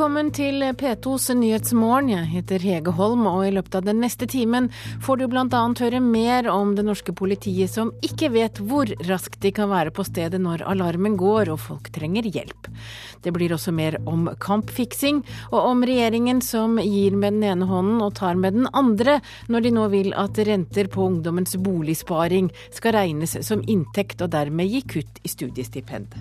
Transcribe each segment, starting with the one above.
Velkommen til P2s Nyhetsmorgen. Jeg heter Hege Holm, og i løpet av den neste timen får du bl.a. høre mer om det norske politiet som ikke vet hvor raskt de kan være på stedet når alarmen går og folk trenger hjelp. Det blir også mer om kampfiksing, og om regjeringen som gir med den ene hånden og tar med den andre, når de nå vil at renter på ungdommens boligsparing skal regnes som inntekt og dermed gi kutt i studiestipend.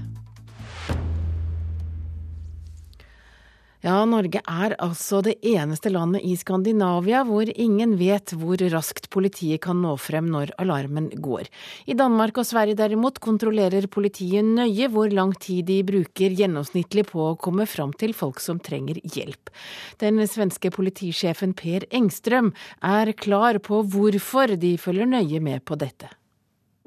Ja, Norge er altså det eneste landet i Skandinavia hvor ingen vet hvor raskt politiet kan nå frem når alarmen går. I Danmark og Sverige derimot kontrollerer politiet nøye hvor lang tid de bruker gjennomsnittlig på å komme fram til folk som trenger hjelp. Den svenske politisjefen Per Engstrøm er klar på hvorfor de følger nøye med på dette.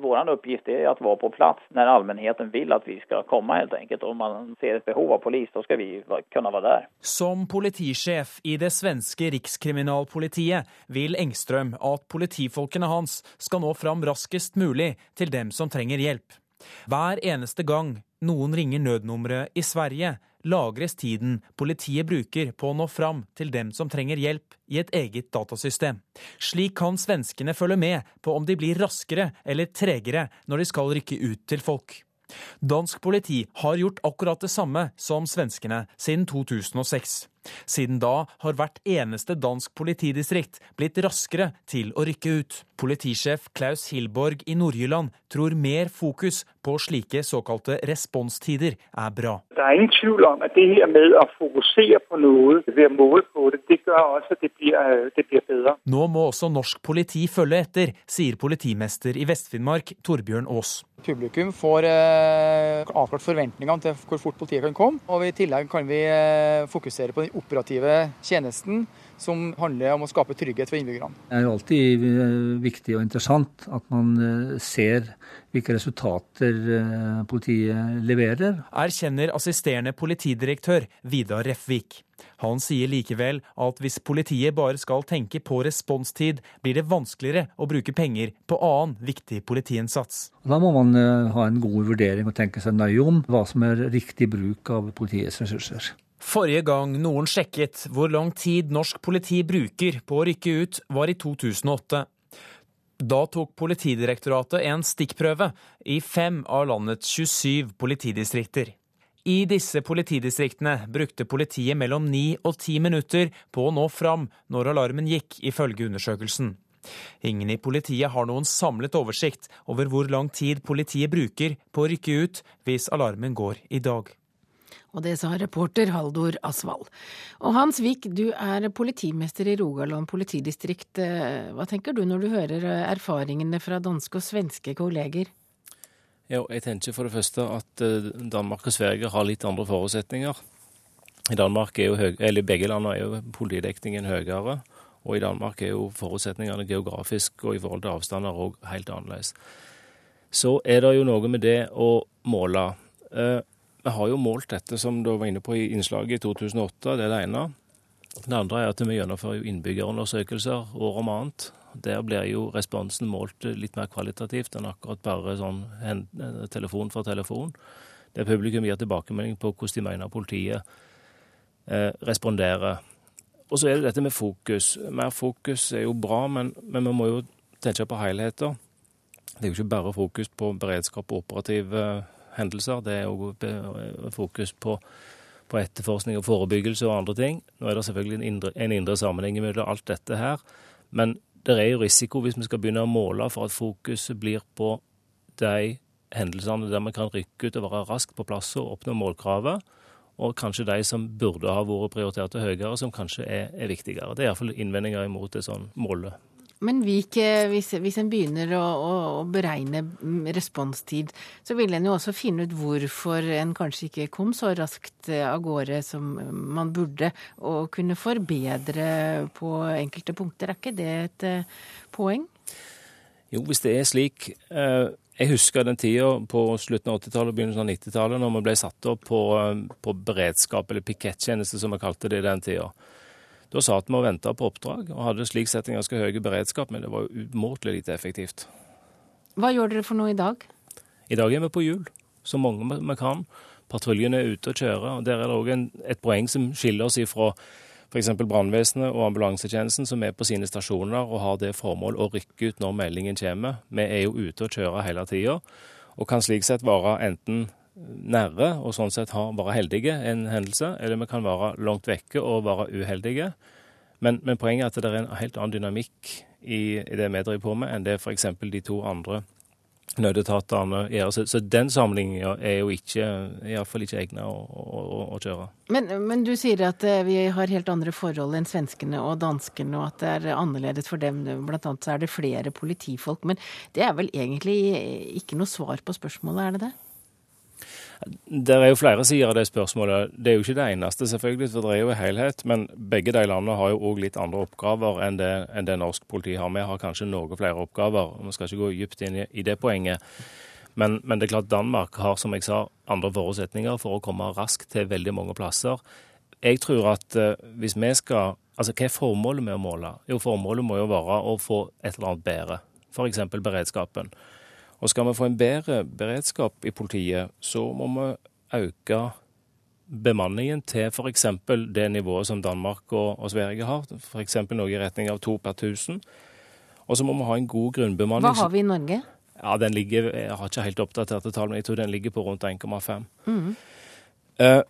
Vår uppgift är att vara på plats när allmänheten vill att vi ska komma helt enkelt. Om man ser ett behov av polis, då ska vi kunna vara där. Som politisjef i det svenske rikskriminalpolitiet vil Engstrøm at politifolkene hans skal nå fram raskest mulig til dem som trenger hjelp. Hver eneste gang noen ringer nødnummeret i Sverige, lagres tiden politiet bruker på å nå fram til dem som trenger hjelp i et eget datasystem. Slik kan svenskene følge med på om de blir raskere eller tregere når de skal rykke ut til folk. Dansk politi har gjort akkurat det samme som svenskene siden 2006. Siden da har hvert eneste dansk politidistrikt blitt raskere til å rykke ut. Politisjef Klaus Hilborg i Nord-Jylland tror mer fokus på slike såkalte responstider er bra. Det er ingen tvil om at det her med å fokusere på noe ved å måle på det, det gjør også at det blir, øh, det blir bedre. Nå må også norsk politi følge etter, sier politimester i Vest-Finnmark Torbjørn Aas. Publikum får eh, avklart forventningene til hvor fort politiet kan komme. Og i tillegg kan vi eh, fokusere på den operative tjenesten som handler om å skape trygghet for innbyggerne. Det er jo alltid eh, viktig og interessant at man eh, ser hvilke resultater eh, politiet leverer. Erkjenner assisterende politidirektør Vidar Refvik. Han sier likevel at hvis politiet bare skal tenke på responstid, blir det vanskeligere å bruke penger på annen viktig politiinnsats. Da må man ha en god vurdering og tenke seg nøye om hva som er riktig bruk av politiets ressurser. Forrige gang noen sjekket hvor lang tid norsk politi bruker på å rykke ut, var i 2008. Da tok Politidirektoratet en stikkprøve i fem av landets 27 politidistrikter. I disse politidistriktene brukte politiet mellom ni og ti minutter på å nå fram når alarmen gikk, ifølge undersøkelsen. Ingen i politiet har noen samlet oversikt over hvor lang tid politiet bruker på å rykke ut hvis alarmen går i dag. Og det sa reporter Haldor Asvald. Og Hans Vik, du er politimester i Rogaland politidistrikt. Hva tenker du når du hører erfaringene fra danske og svenske kolleger? Jo, jeg tenker for det første at eh, Danmark og Sverige har litt andre forutsetninger. I Danmark er jo høy, eller Begge landene er jo politidekningen høyere. Og i Danmark er jo forutsetningene geografisk og i forhold til avstander òg helt annerledes. Så er det jo noe med det å måle. Eh, vi har jo målt dette, som du var inne på i innslaget i 2008. Det er det ene. Det andre er at vi gjennomfører innbyggerundersøkelser år om annet. Der blir jo responsen målt litt mer kvalitativt enn akkurat bare sånn telefon for telefon. Der publikum gir tilbakemelding på hvordan de mener politiet eh, responderer. Og så er det dette med fokus. Mer fokus er jo bra, men, men vi må jo tenke på helheter. Det er jo ikke bare fokus på beredskap og operative hendelser. Det er òg fokus på, på, etterforskning og forebyggelse og andre ting. Nå er det selvfølgelig en indre, en indre sammenheng mellom alt dette her. Men det er jo risiko hvis vi skal begynne å måle for at fokuset blir på de hendelsene der vi kan rykke ut og være raskt på plass og oppnå målkravet. Og kanskje de som burde ha vært prioritert høyere, som kanskje er, er viktigere. Det er iallfall innvendinger imot det sånt målet. Men Vik, eh, hvis, hvis en begynner å, å, beregne responstid, så vil en jo også finne ut hvorfor en kanskje ikke kom så raskt eh, av gårde som man burde, og kunne forbedre på enkelte punkter. Er ikke det et uh, poeng? Jo, hvis det er slik. Uh, jeg husker den tida på slutten av 80-tallet og begynnelsen av 90-tallet, når vi ble satt opp på, på beredskap, eller pikettjeneste som vi kalte det i den tida. Da satt vi og venta på oppdrag, og hadde slik sett en ganske høy beredskap, men det var jo umåtelig lite effektivt. Hva gjør dere for noe i dag? I dag er vi på hjul, så mange vi kan. patruljen er ute og kjører. og Der er det òg et poeng som skiller oss ifra f.eks. brannvesenet og ambulansetjenesten, som er på sine stasjoner og har det formål å rykke ut når meldingen kommer. Vi er jo ute og kjører hele tida, og kan slik sett være enten nære og sånn sett ha, være heldige en hendelse, eller vi kan være langt vekke og være uheldige. Men, men poenget er at det er en helt annen dynamikk i, i det vi driver på med, enn det f.eks. de to andre nødetatene gjør. Så, så den sammenligninga er jo ikke, iallfall ikke egna å, å, å, kjøre. Men, men, du sier at eh, vi har helt andre forhold enn svenskene og danskene, og at det er annerledes for dem. Blant annet så er det flere politifolk. Men det er vel egentlig ikke noe svar på spørsmålet, er det det? Det er jo flere sider av det spørsmålet. Det er jo ikke det eneste, selvfølgelig, for det er jo en helhet. Men begge de landene har jo òg litt andre oppgaver enn det, enn det, norsk politi har. Vi har kanskje noe flere oppgaver, vi skal ikke gå dypt inn i, det poenget. Men, men, det er klart Danmark har, som jeg sa, andre forutsetninger for å komme raskt til veldig mange plasser. Jeg tror at uh, hvis vi skal Altså, hva er formålet med å måle? Jo, formålet må jo være å få et eller annet bedre. F.eks. beredskapen. Og skal vi få en bedre beredskap i politiet, så må vi øke bemanningen til f.eks. det nivået som Danmark og, og Sverige har, f.eks. noe i retning av to per tusen. Og så må vi ha en god grunnbemanning. Hva har vi i Norge? Ja, den ligger, Jeg har ikke helt oppdaterte tall, men jeg tror den ligger på rundt 1,5. Mm. Uh,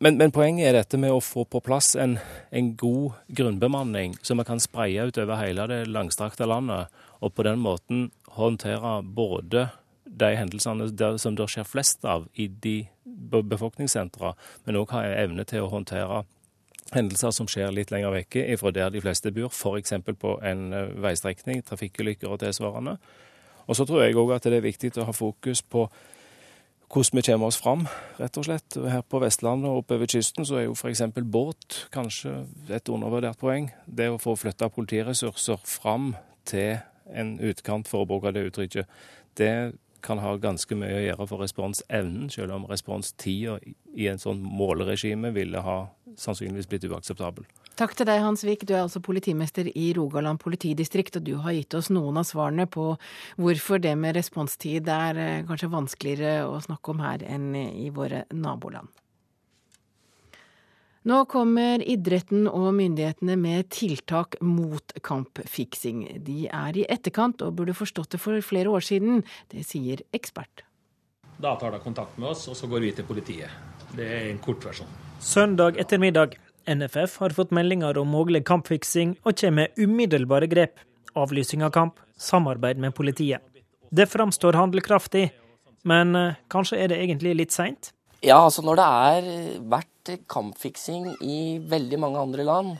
men, men, poenget er dette med å få på plass en, en god grunnbemanning som vi kan spreie utover hele det langstrakte landet, og på den måten håndtere både de hendelsene som det skjer flest av i de befolkningssentra, men òg ha evne til å håndtere hendelser som skjer litt lenger vekke fra der de fleste bor, f.eks. på en eh, veistrekning, trafikkulykker og tilsvarende. Og så tror jeg òg at det er viktig å ha fokus på hvordan vi kommer oss fram, rett og slett. Her på Vestlandet og oppover kysten så er jo f.eks. båt kanskje et undervurdert poeng. Det å få flytta politiressurser fram til en utkant, for å bruke det uttrykket, det kan ha ganske mye å gjøre for responsevnen, selv om responstida i en sånn måleregime ville ha sannsynligvis blitt uakseptabel. Takk til deg, Hans Vik. Du er altså politimester i Rogaland politidistrikt, og du har gitt oss noen av svarene på hvorfor det med responstid er eh, kanskje vanskeligere å snakke om her enn i våre naboland. Nå kommer idretten og myndighetene med tiltak mot kampfiksing. De er i etterkant og burde forstått det for flere år siden. Det sier ekspert. Da tar de kontakt med oss, og så går vi til politiet. Det er en kort versjon. Søndag ettermiddag. NFF har fått meldinger om mulig kampfiksing og kommer med umiddelbare grep. Avlysing av kamp, samarbeid med politiet. Det framstår handlekraftig, men eh, kanskje er det egentlig litt seint? Ja, altså når det er vært kampfiksing i veldig mange andre land,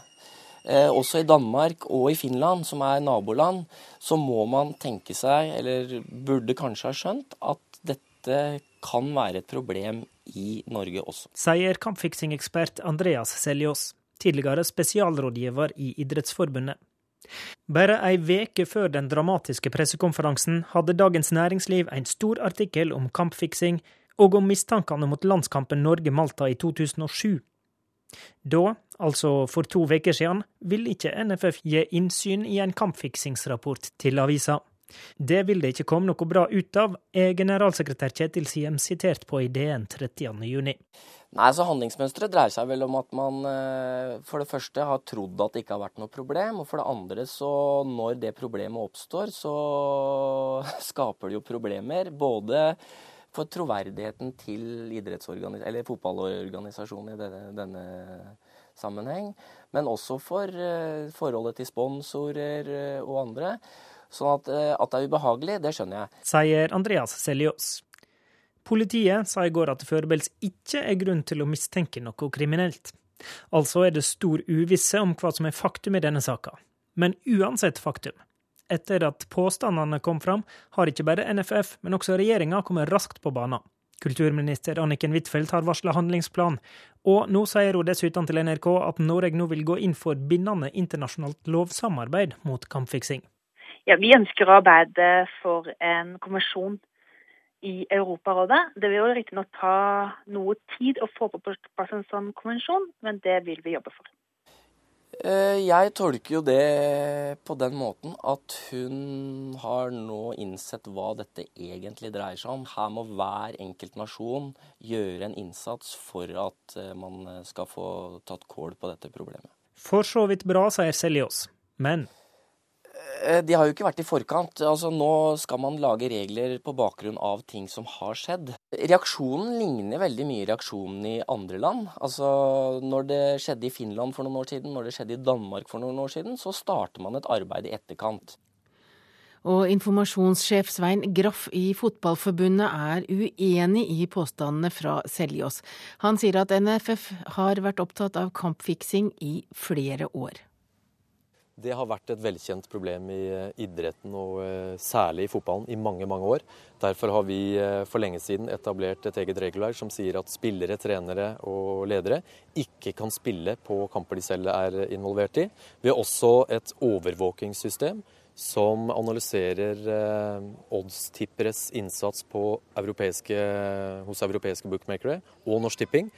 eh, også i Danmark og i Finland, som er naboland, så må man tenke seg, eller burde kanskje ha skjønt, at dette kan være et problem i Norge også. Sier kampfiksingekspert Andreas Seljås, tidligere spesialrådgiver i Idrettsforbundet. Bare ei veke før den dramatiske pressekonferansen hadde Dagens Næringsliv en stor artikkel om kampfiksing og om mistankene mot landskampen Norge-Malta i 2007. Da, altså for to uker siden, ville ikke NFF gi innsyn i en kampfiksingsrapport til avisa. Det vil det ikke komme noe bra ut av, er generalsekretær Kjetil Siem sitert på i DN 30.6. Nei, så Handlingsmønsteret dreier seg vel om at man eh, for det første har trodd at det ikke har vært noe problem. Og for det andre, så når det problemet oppstår, så skaper det jo problemer. Både for troverdigheten til fotballorganisasjonen i denne, denne, sammenheng. Men også for uh, forholdet til sponsorer uh, og andre. Sånn at, uh, at, det er ubehagelig, det skjønner jeg. Sier Andreas Seljås. Politiet sa i går at det foreløpig ikke er grunn til å mistenke noe kriminelt. Altså er det stor uvisse om hva som er faktum i denne saka. Men uansett faktum, etter at påstandene kom fram, har ikke bare NFF, men også regjeringa kommet raskt på banen. Kulturminister Anniken Huitfeldt har varsla handlingsplan, og nå sier hun dessuten til NRK at Norge nå vil gå inn for bindende internasjonalt lovsamarbeid mot kampfiksing. Ja, Vi ønsker å arbeide for en konvensjon i Europarådet. Det vil jo riktignok ta noe tid å få på plass en sånn konvensjon, men det vil vi jobbe for. Eh, jeg tolker jo det på den måten at hun har nå innsett hva dette egentlig dreier seg om. Her må hver enkelt nasjon gjøre en innsats for at eh, man skal få tatt kål på dette problemet. For så vidt bra, sier Seljås. Men de har jo ikke vært i forkant. Altså, nå skal man lage regler på bakgrunn av ting som har skjedd. Reaksjonen ligner veldig mye reaksjonen i andre land. Altså, når det skjedde i Finland for noen år siden, når det skjedde i Danmark for noen år siden, så starter man et arbeid i etterkant. Og informasjonssjef Svein Graff i Fotballforbundet er uenig i påstandene fra Seljås. Han sier at NFF har vært opptatt av kampfiksing i flere år. Det har vært et velkjent problem i eh, idretten, og eh, særlig i fotballen, i mange mange år. Derfor har vi eh, for lenge siden etablert et eget regelverk som sier at spillere, trenere og ledere ikke kan spille på kamper de selv er involvert i. Vi har også et overvåkingssystem som analyserer oddstipperes innsats europeiske, hos europeiske bookmakere og Norsk Tipping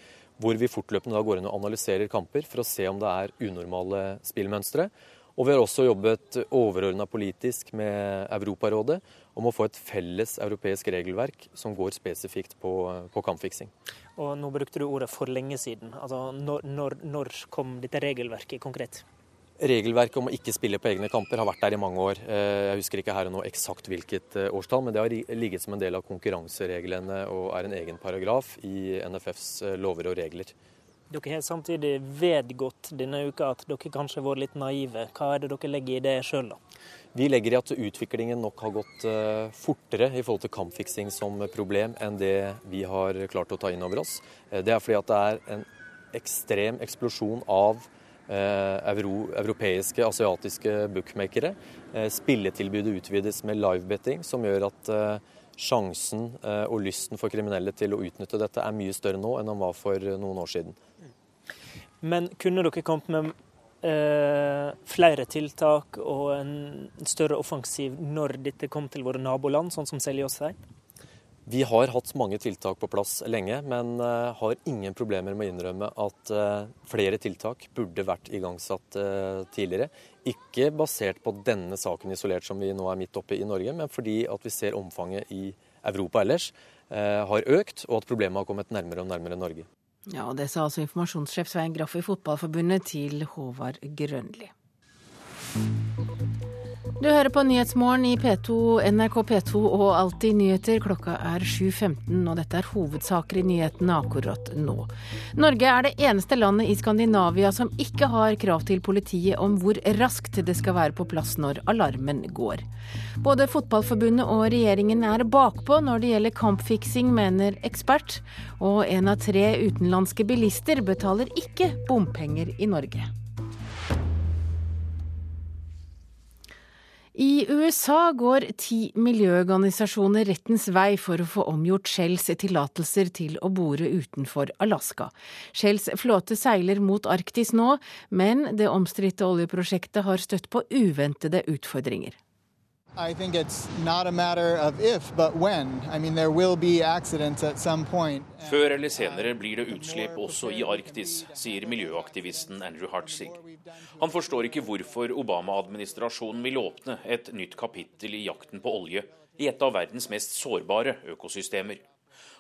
hvor vi fortløpende går inn og analyserer kamper for å se om det er unormale spillmønstre. Og vi har også jobbet overordna politisk med Europarådet om å få et felles europeisk regelverk som går spesifikt på, på kampfiksing. Og nå brukte du ordet 'for lenge siden'. Altså, når, når, når kom dette regelverket konkret? Regelverket om å ikke spille på egne kamper har vært der i mange år. Eh, jeg husker ikke her og nå eksakt hvilket eh, årstall, men det har ligget som en del av konkurransereglene og er en egen paragraf i NFFs eh, lover og regler. Dere har samtidig vedgått denne uka at dere kanskje har vært litt naive. Hva er det dere legger i det sjøl, da? Vi legger i at utviklingen nok har gått uh, fortere i forhold til kampfiksing som problem enn det vi har klart å ta inn over oss. Uh, det er fordi at det er en ekstrem eksplosjon av uh, euro, europeiske, asiatiske bookmakere. Spilletilbudet utvides med livebetting, som gjør at sjansen og lysten for kriminelle til å utnytte dette er mye større nå enn den var for noen år siden. Men kunne dere kommet med eh, flere tiltak og en større offensiv når dette kom til våre naboland, sånn som Seljås sier? Vi har hatt mange tiltak på plass lenge, men uh, har ingen problemer med å innrømme at uh, flere tiltak burde vært igangsatt uh, tidligere. Ikke basert på denne saken isolert som vi nå er midt oppe i Norge, men fordi at vi ser omfanget i Europa ellers har økt, og at problemet har kommet nærmere og nærmere Norge. Ja, og Det sa altså informasjonssjef Svein Graff i Fotballforbundet til Håvard Grønli. Du hører på Nyhetsmorgen i P2, NRK P2 og Alltid nyheter. Klokka er 7.15, og dette er hovedsaker i nyhetene akkurat nå. Norge er det eneste landet i Skandinavia som ikke har krav til politiet om hvor raskt det skal være på plass når alarmen går. Både Fotballforbundet og regjeringen er bakpå når det gjelder kampfiksing, mener ekspert. Og en av tre utenlandske bilister betaler ikke bompenger i Norge. I USA går ti miljøorganisasjoner rettens vei for å få omgjort Shells tillatelser til å bore utenfor Alaska. Shells flåte seiler mot Arktis nå, men det omstridte oljeprosjektet har støtt på uventede utfordringer. I think it's not a matter of if, but when. I mean, there will be accidents at some point. Før eller senere blir det utslipp også i Arktis, sier miljøaktivisten Andrew Hartzig. Han forstår ikke hvorfor Obama-administrasjonen vil åpne et nytt kapittel i jakten på olje i et av verdens mest sårbare økosystemer.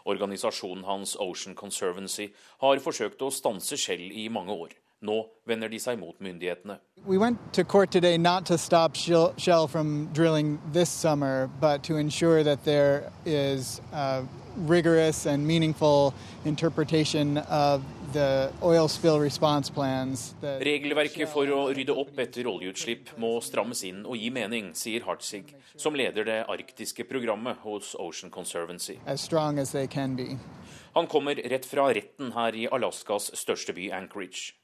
Organisasjonen hans Ocean Conservancy har forsøkt å stanse skjell i mange år. Nå vender de seg mot myndighetene. We went to court today not to stop Shell from drilling this summer, but to ensure that there is a rigorous and meaningful interpretation of the oil spill response plans. Regelverket for å rydde opp etter oljeutslipp må strammes inn og gi mening, sier Hartzig, som leder det arktiske programmet hos Ocean Conservancy. As strong as they can be. Han kommer rett fra retten her i Alaskas største by, Anchorage.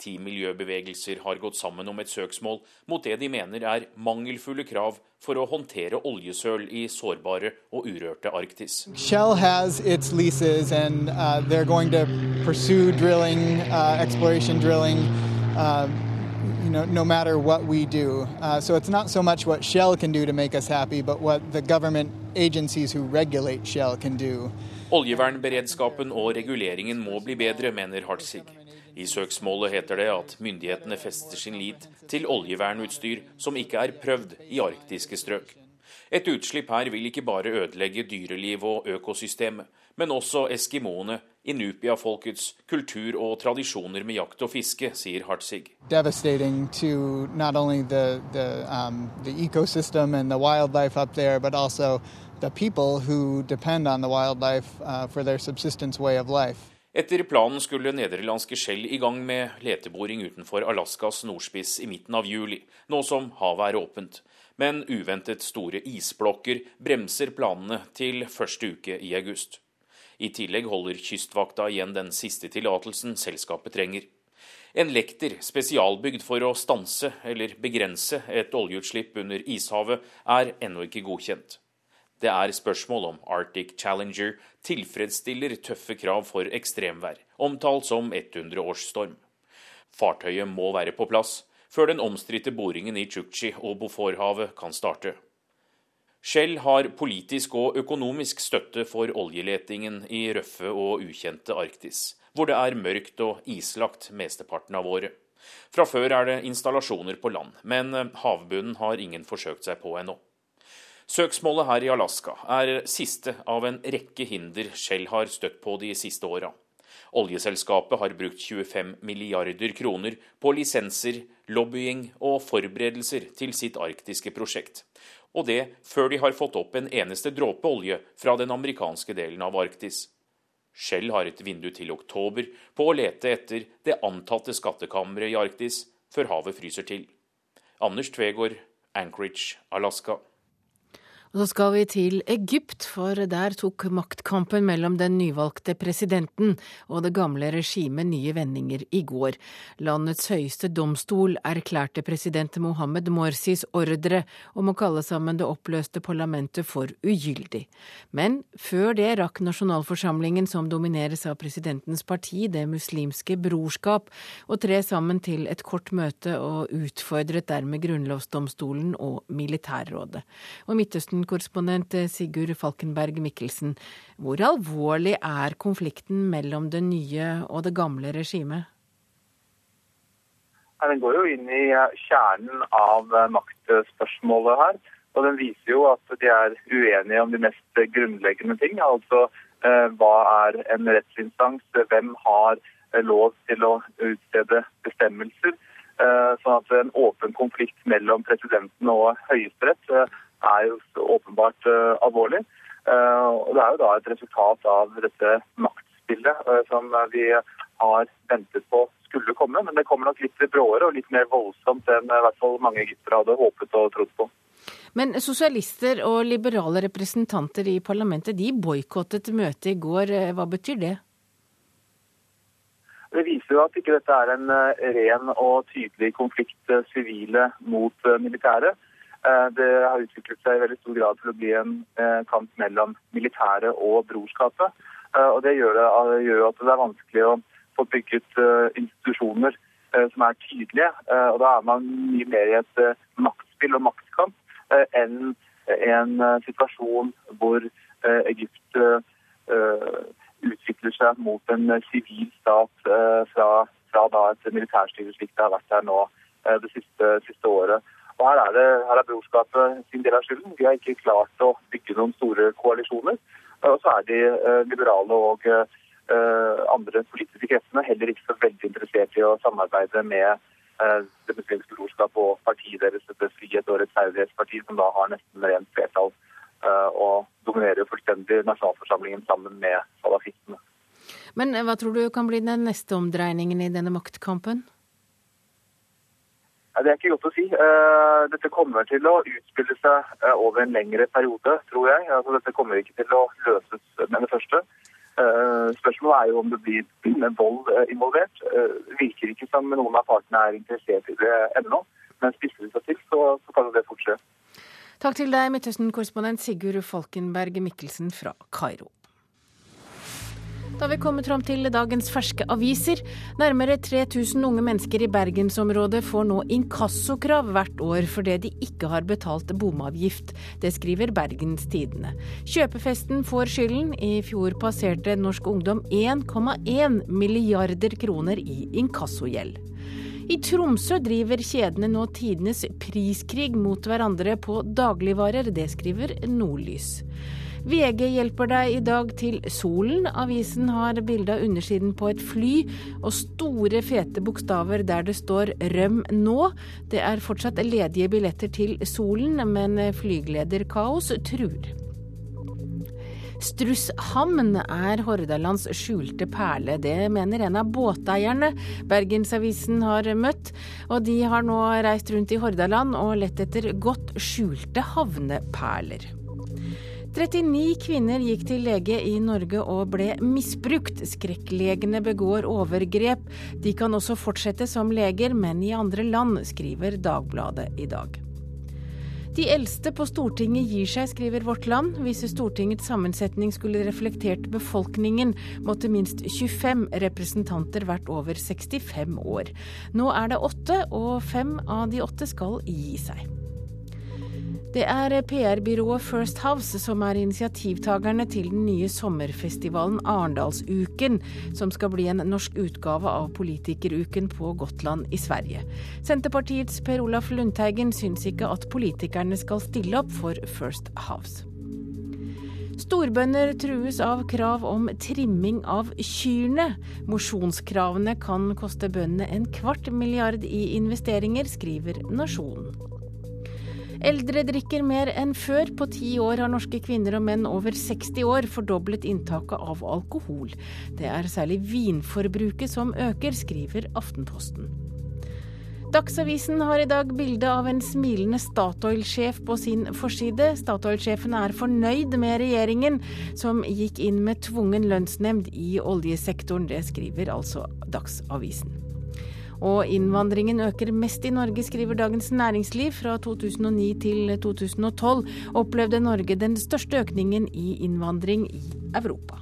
Ti miljøbevegelser har gått sammen om et søksmål mot det de mener er mangelfulle krav for å håndtere oljesøl i sårbare og urørte Arktis. Shell has its leases and uh, they're going to pursue drilling, uh, exploration drilling. Uh, you know, no matter what we do. Uh, so it's not so much what Shell can do to make us happy, but what the government agencies who regulate Shell can do. Oljevernberedskapen og reguleringen må bli bedre, mener Hartzig. I søksmålet heter det at myndighetene fester sin lit til oljevernutstyr som ikke er prøvd i arktiske strøk. Et utslipp her vil ikke bare ødelegge dyreliv og økosystemet, men også eskimoene, inupiafolkets kultur og tradisjoner med jakt og fiske, sier Hartzig. Um, the people who depend on the wildlife uh, for their subsistence way of life. Etter planen skulle nederlandske Shell i gang med leteboring utenfor Alaskas nordspiss i midten av juli, nå som havet er åpent. Men uventet store isblokker bremser planene til første uke i august. I tillegg holder Kystvakta igjen den siste tillatelsen selskapet trenger. En lekter spesialbygd for å stanse eller begrense et oljeutslipp under ishavet er ennå ikke godkjent. Det er spørsmål om Arctic Challenger tilfredsstiller tøffe krav for ekstremvær, omtalt som 100-årsstorm. Fartøyet må være på plass før den omstridte boringen i Chukchi og Boforhavet kan starte. Shell har politisk og økonomisk støtte for oljeletingen i røffe og ukjente Arktis, hvor det er mørkt og islagt mesteparten av året. Fra før er det installasjoner på land, men havbunnen har ingen forsøkt seg på ennå. Søksmålet her i Alaska er siste av en rekke hinder Shell har støtt på de siste åra. Oljeselskapet har brukt 25 milliarder kroner på lisenser, lobbying og forberedelser til sitt arktiske prosjekt. Og det før de har fått opp en eneste dråpe olje fra den amerikanske delen av Arktis. Shell har et vindu til oktober på å lete etter det antatte skattkammeret i Arktis før havet fryser til. Anders Tvegård, Anchorage, Alaska. Og så skal vi til Egypt, for der tok maktkampen mellom den nyvalgte presidenten og det gamle regimet nye vendinger i går. Landets høyeste domstol erklærte president Mohammed Morsis ordre om å kalle sammen det oppløste parlamentet for ugyldig. Men før det rakk nasjonalforsamlingen, som domineres av presidentens parti, Det muslimske brorskap, å tre sammen til et kort møte og utfordret dermed grunnlovsdomstolen og militærrådet. Og Midtøsten korrespondent eh, Sigurd Falkenberg Mikkelsen. Hvor alvorlig er konflikten mellom det nye og det gamle regimet? Den går jo inn i eh, kjernen av eh, maktspørsmålet her. Og den viser jo at de er uenige om de mest grunnleggende ting. Altså hva er en rettsinstans, hvem har lov til å utstede bestemmelser. Sånn at en åpen konflikt mellom presidenten og Høyesterett er jo åpenbart uh, alvorlig. Uh, og Det er jo da et resultat av dette maktspillet uh, som vi har ventet på skulle komme. Men det kommer nok litt bråere og litt mer voldsomt enn i hvert fall mange egyptere hadde håpet og trodd på. Men sosialister og liberale representanter i parlamentet de boikottet møtet i går. Hva betyr det? Det viser jo at ikke dette er en ren og tydelig konflikt sivile mot militære. Eh, det har utviklet seg i veldig stor grad til å bli en eh, kamp mellom militæret og brorskapet. Eh, og Det gjør, det, gjør at det er vanskelig å få bygget institusjoner som er tydelige. Og Da er man mye mer i et maktspill og maktkamp enn en situasjon hvor Egypt utvikler seg mot en sivil stat fra, fra et militærstyre slik det har vært her nå det siste, siste året. Og her er, det, her er brorskapet sin del av skylden. De har ikke klart å bygge noen store koalisjoner. Og så er de eh, liberale og eh, andre politiske kreftene heller ikke så veldig interessert i å samarbeide med eh, det muslimske brorskapet og partiet deres, det frihet- og rettferdighetspartiet, som da har nesten rent flertall og dominerer fullstendig nasjonalforsamlingen sammen med salafistene. Men hva tror du kan bli den neste omdreiningen i denne maktkampen? Det er ikke godt å si. Eh, dette kommer til å utspille seg eh, over en lengre periode, tror jeg. Altså, dette kommer ikke til å løses med det første. Eh, spørsmålet er jo om det blir vold involvert. Det virker ikke som noen av partene er interessert i det ennå. Men spisser det seg til, så, så kan det fortsette. Takk til deg, Midtøsten-korrespondent Sigurd Falkenberg Mikkelsen fra Kairo. Da vi kommet fram til dagens ferske aviser. Nærmere 3000 unge mennesker i bergensområdet får nå inkassokrav hvert år fordi de ikke har betalt bomavgift. Det skriver Bergens Tidende. Kjøpefesten får skylden. I fjor passerte norsk ungdom 1,1 milliarder kroner i inkassogjeld. I Tromsø driver kjedene nå tidenes priskrig mot hverandre på dagligvarer. Det skriver Nordlys. VG hjelper deg i dag til solen. Avisen har bilde av undersiden på et fly og store, fete bokstaver der det står 'røm nå'. Det er fortsatt ledige billetter til solen, men flyglederkaos truer. Strusshamn er Hordalands skjulte perle. Det mener en av båteierne Bergensavisen har møtt. Og de har nå reist rundt i Hordaland og lett etter godt skjulte havneperler. 39 kvinner gikk til lege i Norge og ble misbrukt. Skrekklegene begår overgrep. De kan også fortsette som leger, men i andre land, skriver Dagbladet i dag. De eldste på Stortinget gir seg, skriver Vårt Land. Hvis Stortingets sammensetning skulle reflektert befolkningen, måtte minst 25 representanter vært over 65 år. Nå er det åtte, og fem av de åtte skal gi seg. Det er PR-byrået First House som er initiativtakerne til den nye sommerfestivalen Arendalsuken, som skal bli en norsk utgave av Politikeruken på Gotland i Sverige. Senterpartiets Per Olaf Lundteigen syns ikke at politikerne skal stille opp for First House. Storbønder trues av krav om trimming av kyrne. Mosjonskravene kan koste bøndene en kvart milliard i investeringer, skriver Nasjonen. Eldre drikker mer enn før. På ti år har norske kvinner og menn over 60 år fordoblet inntaket av alkohol. Det er særlig vinforbruket som øker, skriver Aftenposten. Dagsavisen har i dag bilde av en smilende Statoil-sjef på sin forside. Statoil-sjefen er fornøyd med regjeringen, som gikk inn med tvungen lønnsnemnd i oljesektoren. Det skriver altså Dagsavisen. Og innvandringen øker mest i Norge, skriver Dagens Næringsliv. Fra 2009 til 2012 opplevde Norge den største økningen i innvandring i Europa.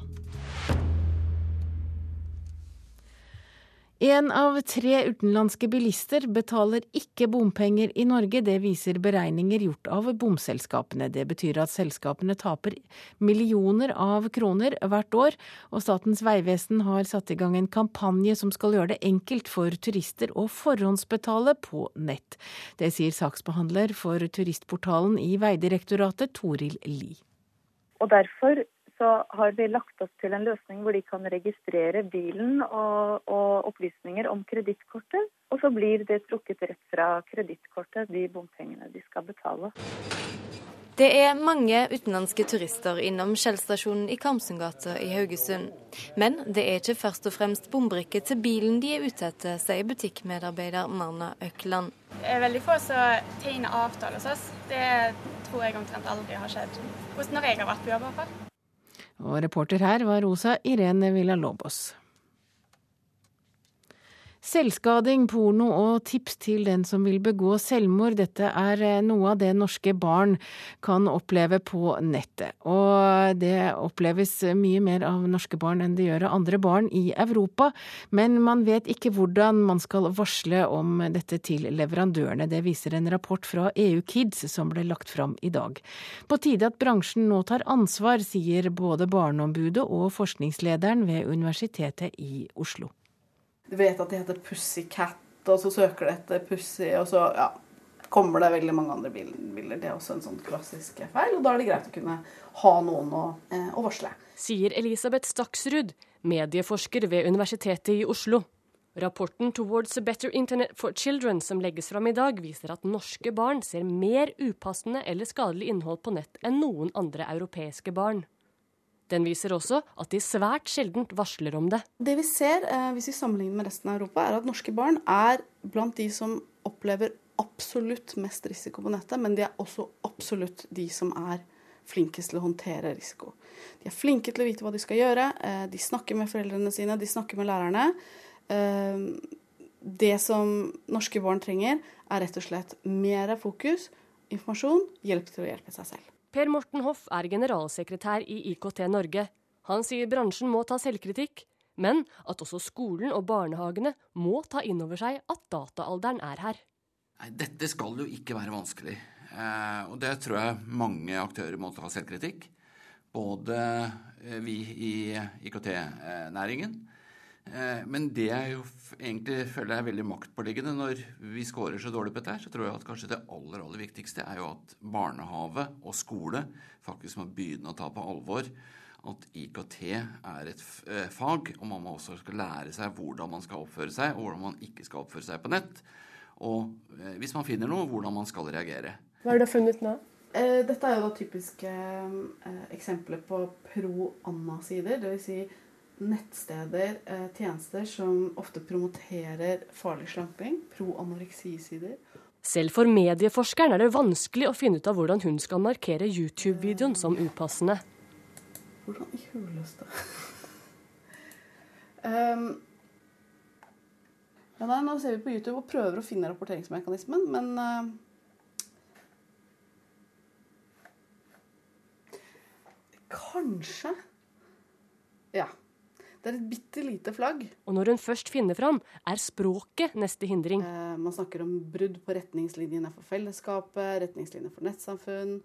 En av tre utenlandske bilister betaler ikke bompenger i Norge. Det viser beregninger gjort av bomselskapene. Det betyr at selskapene taper millioner av kroner hvert år, og Statens vegvesen har satt i gang en kampanje som skal gjøre det enkelt for turister å forhåndsbetale på nett. Det sier saksbehandler for turistportalen i Vegdirektoratet, Toril Li. Og Derfor så har vi lagt oss til en løsning hvor de kan registrere bilen og, og opplysninger om kredittkortet. Og så blir det trukket rett fra kredittkortet, de bompengene de skal betale. Det er mange utenlandske turister innom Shell-stasjonen i Karmsundgata i Haugesund. Men det er ikke først og fremst bombrikker til bilen de er ute etter, sier butikkmedarbeider Marna Økland. Det er veldig få som tegner avtale hos oss. Det tror jeg omtrent aldri har skjedd hos når jeg har vært på jobb. i hvert fall. Og reporter her var Rosa Irene Villalobos. Selvskading, porno og tips til den som vil begå selvmord, dette er eh, noe av det norske barn kan oppleve på nettet. Og det oppleves mye mer av norske barn enn det gjør av andre barn i Europa. Men man vet ikke hvordan man skal varsle om dette til leverandørene. Det viser en rapport fra EU Kids som ble lagt fram i dag. På tide at bransjen nå tar ansvar, sier både Barneombudet og forskningslederen ved Universitetet i Oslo. Vet at det heter Pussycat, og så søker de etter Pussy, og så ja, kommer det veldig mange andre bilder. Det er også en sånn klassisk feil, og da er det greit å kunne ha noen å, eh, å varsle. Sier Elisabeth Staksrud, medieforsker ved Universitetet i Oslo. Rapporten Towards a Better Internet for Children som legges fram i dag, viser at norske barn ser mer upassende eller skadelig innhold på nett enn noen andre europeiske barn. Den viser også at de svært sjelden varsler om det. Det vi ser, eh, hvis vi sammenligner med resten av Europa, er at norske barn er blant de som opplever absolutt mest risiko på nettet, men de er også absolutt de som er flinkest til å håndtere risiko. De er flinke til å vite hva de skal gjøre, eh, de snakker med foreldrene sine, de snakker med lærerne. Eh, det som norske barn trenger, er rett og slett mer fokus, informasjon, hjelp til å hjelpe seg selv. Per Morten Hoff er generalsekretær i IKT Norge. Han sier bransjen må ta selvkritikk, men at også skolen og barnehagene må ta inn over seg at dataalderen er her. Nei, Dette skal jo ikke være vanskelig. Eh, og det tror jeg mange aktører må ta selvkritikk. Både eh, vi i IKT-næringen. Eh, men det jeg jo egentlig føler er veldig maktpåliggende når vi scorer så dårlig på dette, så tror jeg at kanskje det aller, aller viktigste er jo at barnehave og skole faktisk må begynne å ta på alvor at IKT er et fag, og man må også skal lære seg hvordan man skal oppføre seg, og hvordan man ikke skal oppføre seg på nett. Og hvis man finner noe, hvordan man skal reagere. Hva har du funnet nå? Eh, dette er jo da typiske eh, eksempler på pro-Anna-sider. Dvs. Si nettsteder, eh, tjenester som ofte promoterer farlig slamping. Pro-anoreksi-sider. Selv for medieforskeren er det vanskelig å finne ut av hvordan hun skal markere YouTube-videoen som upassende. Hvordan i huleste um, ja, nei, Nå ser vi på YouTube og prøver å finne rapporteringsmekanismen, men uh, Kanskje. Ja. Det er et bitte lite flagg. Og når hun først finner fram, er språket neste hindring. Eh, man snakker om brudd på retningslinjene for fellesskapet, retningslinjer for nettsamfunn,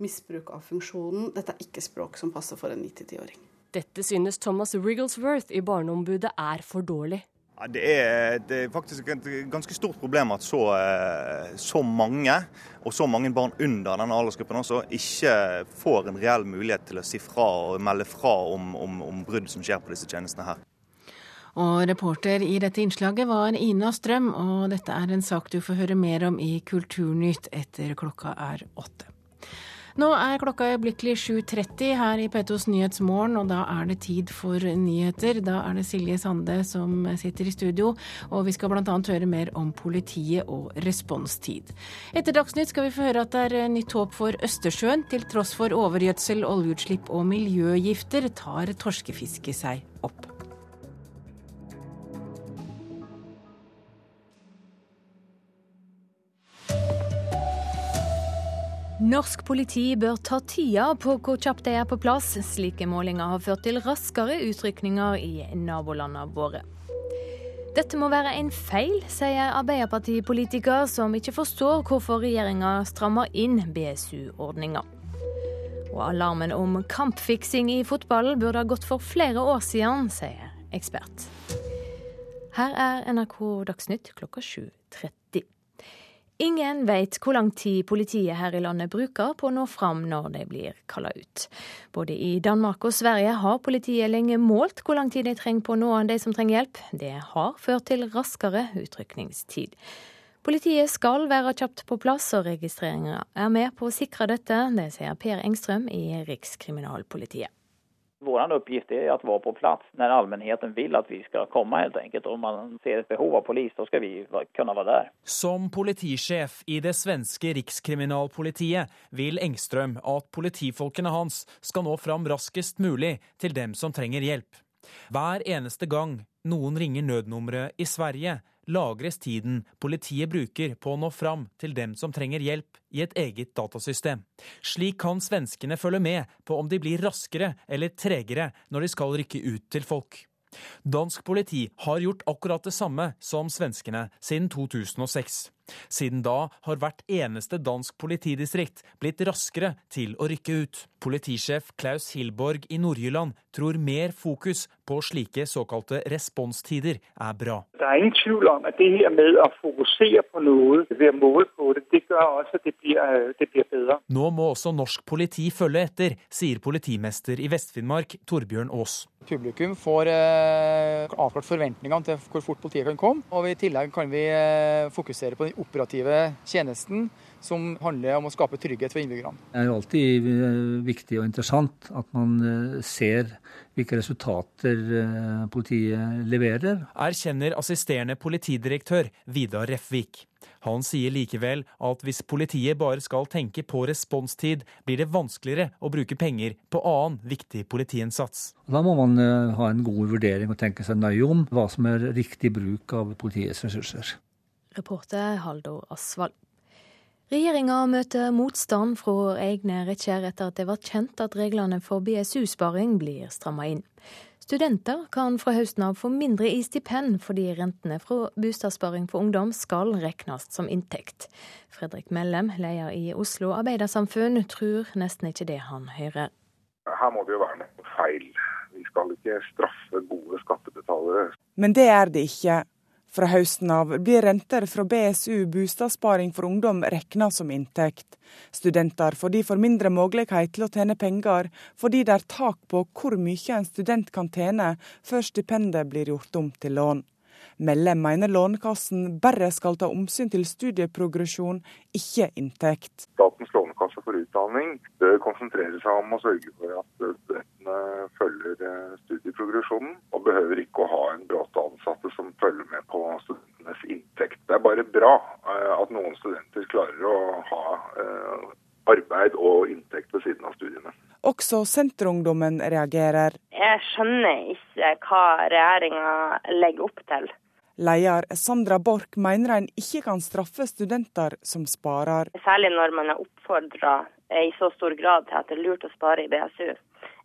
misbruk av funksjonen. Dette er ikke språk som passer for en 9-10-åring. Dette synes Thomas Rigglesworth i Barneombudet er for dårlig. Det er, det er, faktisk et ganske stort problem at så, eh, så, mange, og så mange barn under denne aldersgruppen også, ikke får en reell mulighet til å si fra og melde fra om, om, om brudd som skjer på disse tjenestene her. Og reporter i dette innslaget var Ina Strøm, og dette er en sak du får høre mer om i Kulturnytt etter klokka er åtte. Nå er klokka øyeblikkelig 7.30 her i P2s Nyhetsmorgen, og da er det tid for nyheter. Da er det Silje Sande som sitter i studio, og vi skal bl.a. høre mer om politiet og responstid. Etter Dagsnytt skal vi få høre at det er nytt håp for Østersjøen. Til tross for overgjødsel, oljeutslipp og miljøgifter tar torskefisket seg opp. Norsk politi bør ta tida på hvor kjapt de er på plass. Slike målinger har ført til raskere utrykninger i nabolandene våre. Dette må være en feil, sier Arbeiderpartipolitiker som ikke forstår hvorfor regjeringa strammer inn BSU-ordninga. Og alarmen om kampfiksing i fotballen burde ha gått for flere år siden, sier ekspert. Her er NRK Dagsnytt klokka 7.30. Ingen vet hvor lang tid politiet her i landet bruker på å nå fram når de blir kalla ut. Både i Danmark og Sverige har politiet lenge målt hvor lang tid de trenger på å nå de som trenger hjelp. Det har ført til raskere utrykningstid. Politiet skal være kjapt på plass, og registreringa er med på å sikre dette. Det sier Per Engstrøm i Rikskriminalpolitiet. Vår uppgift är att vara på plats när allmänheten vill att vi ska komma helt enkelt. Om man ser ett behov av polis, så ska vi kunna vara där. Som politisjef i det svenske rikskriminalpolitiet vil Engstrøm at politifolkene hans skal nå fram raskest mulig til dem som trenger hjelp. Hver eneste gang noen ringer nødnummeret i Sverige, lagres tiden politiet bruker på å nå fram til dem som trenger hjelp i et eget datasystem. Slik kan svenskene følge med på om de blir raskere eller tregere når de skal rykke ut til folk. Dansk politi har gjort akkurat det samme som svenskene siden 2006. Siden da har hvert eneste dansk politidistrikt blitt raskere til å rykke ut. Politisjef Klaus Hilborg i Nord-Jylland tror mer fokus på slike såkalte responstider er bra. Det er ingen tvil om at det her med å fokusere på noe ved å måle på det, det gjør også at det blir, det blir bedre. Nå må også norsk politi følge etter, sier politimester i Vest-Finnmark Torbjørn Aas. Publikum får eh, avklart forventningene til hvor fort politiet kan komme. Og i tillegg kan vi eh, fokusere på den operative tjenesten som handler om å skape trygghet for innbyggerne. Det er jo alltid eh, viktig og interessant at man eh, ser hvilke resultater eh, politiet leverer. Erkjenner assisterende politidirektør Vidar Refvik. Han sier likevel at hvis politiet bare skal tenke på responstid, blir det vanskeligere å bruke penger på annen viktig politiinnsats. Da må man ha en god vurdering og tenke seg nøye om hva som er riktig bruk av politiets ressurser. Reporter Haldor Asvald. Regjeringa møter motstand fra egne rettskjær etter at det ble kjent at reglene for BSU-sparing blir stramma inn. Studenter kan fra høsten av få mindre i stipend fordi rentene fra bostadssparing for ungdom skal regnes som inntekt. Fredrik Mellem, leder i Oslo Arbeidersamfunn, tror nesten ikke det han hører. Her må det jo være noe feil. Vi skal ikke straffe gode skattebetalere. Men det er det ikke. Fra høsten av blir renter fra BSU Bostedsparing for ungdom regna som inntekt. Studenter får derfor mindre mulighet til å tjene penger, fordi det er tak på hvor mye en student kan tjene før stipendet blir gjort om til lån. Melle mener Lånekassen bare skal ta omsyn til studieprogresjon, ikke inntekt. Statens lånekasse for utdanning bør konsentrere seg om å sørge for at studentene følger eh, studieprogresjonen, og behøver ikke å ha en bråte ansatte som følger med på studentenes inntekt. Det er bare bra eh, at noen studenter klarer å ha eh, arbeid og inntekt ved siden av studiene. Også Senterungdommen reagerer. Jeg skjønner ikke hva regjeringa legger opp til. Leder Sandra Borch mener en ikke kan straffe studenter som sparer. Særlig når man er oppfordra i så stor grad til at det er lurt å spare i BSU.